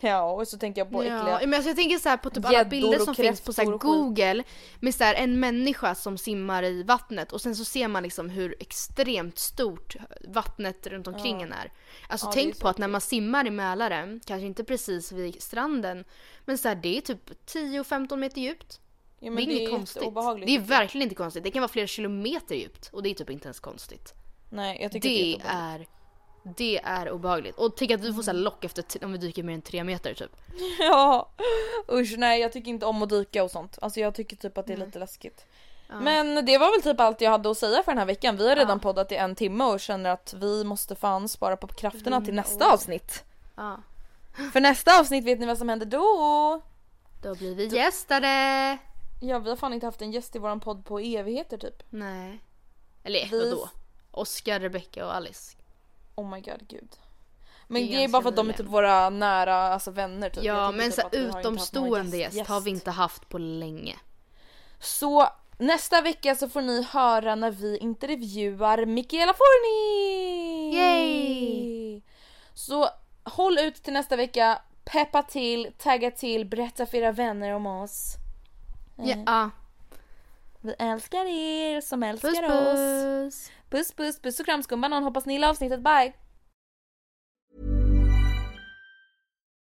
Ja och så tänker jag på Ja, äckliga men alltså jag tänker så här på typ alla bilder som finns på så här google med så här en människa som simmar i vattnet och sen så ser man liksom hur extremt stort vattnet runt omkring en är. Alltså Ja, är tänk så på att när man simmar i Mälaren, kanske inte precis vid stranden, men så här, det är typ 10-15 meter djupt. ja, det är inget konstigt. Det är verkligen inte konstigt. Det kan vara flera kilometer djupt och det är typ inte ens konstigt. Nej jag tycker Det det är är det är obehagligt. Och tänk att du får så här lock efter om vi dyker mer än 3 meter typ. [LAUGHS] Ja usch nej jag tycker inte om att dyka och sånt. Alltså jag tycker typ att det är lite läskigt. Men det var väl typ allt jag hade att säga för den här veckan. Vi har redan poddat i en timme och känner att vi måste fan spara på krafterna till nästa avsnitt. Ja. För nästa avsnitt vet ni vad som händer då? Då blir vi gästare! Ja vi har fan inte haft en gäst i våran podd på evigheter typ. Nej. Eller Vi- vadå? Oscar, Rebecca och Alice. Oh my god gud. Men Det är det är bara för att de är typ våra nära alltså, vänner typ. Ja men typ så utomstående gäst, har vi inte haft på länge. Så nästa vecka så får ni höra när vi intervjuar Michaela Forni! Yay! Så håll ut till nästa vecka, peppa till, tagga till, berätta för era vänner om oss. Ja. Vi älskar er som älskar Puss oss. puss! Puss puss puss och kram skumbanan, hoppas ni gillar avsnittet, bye!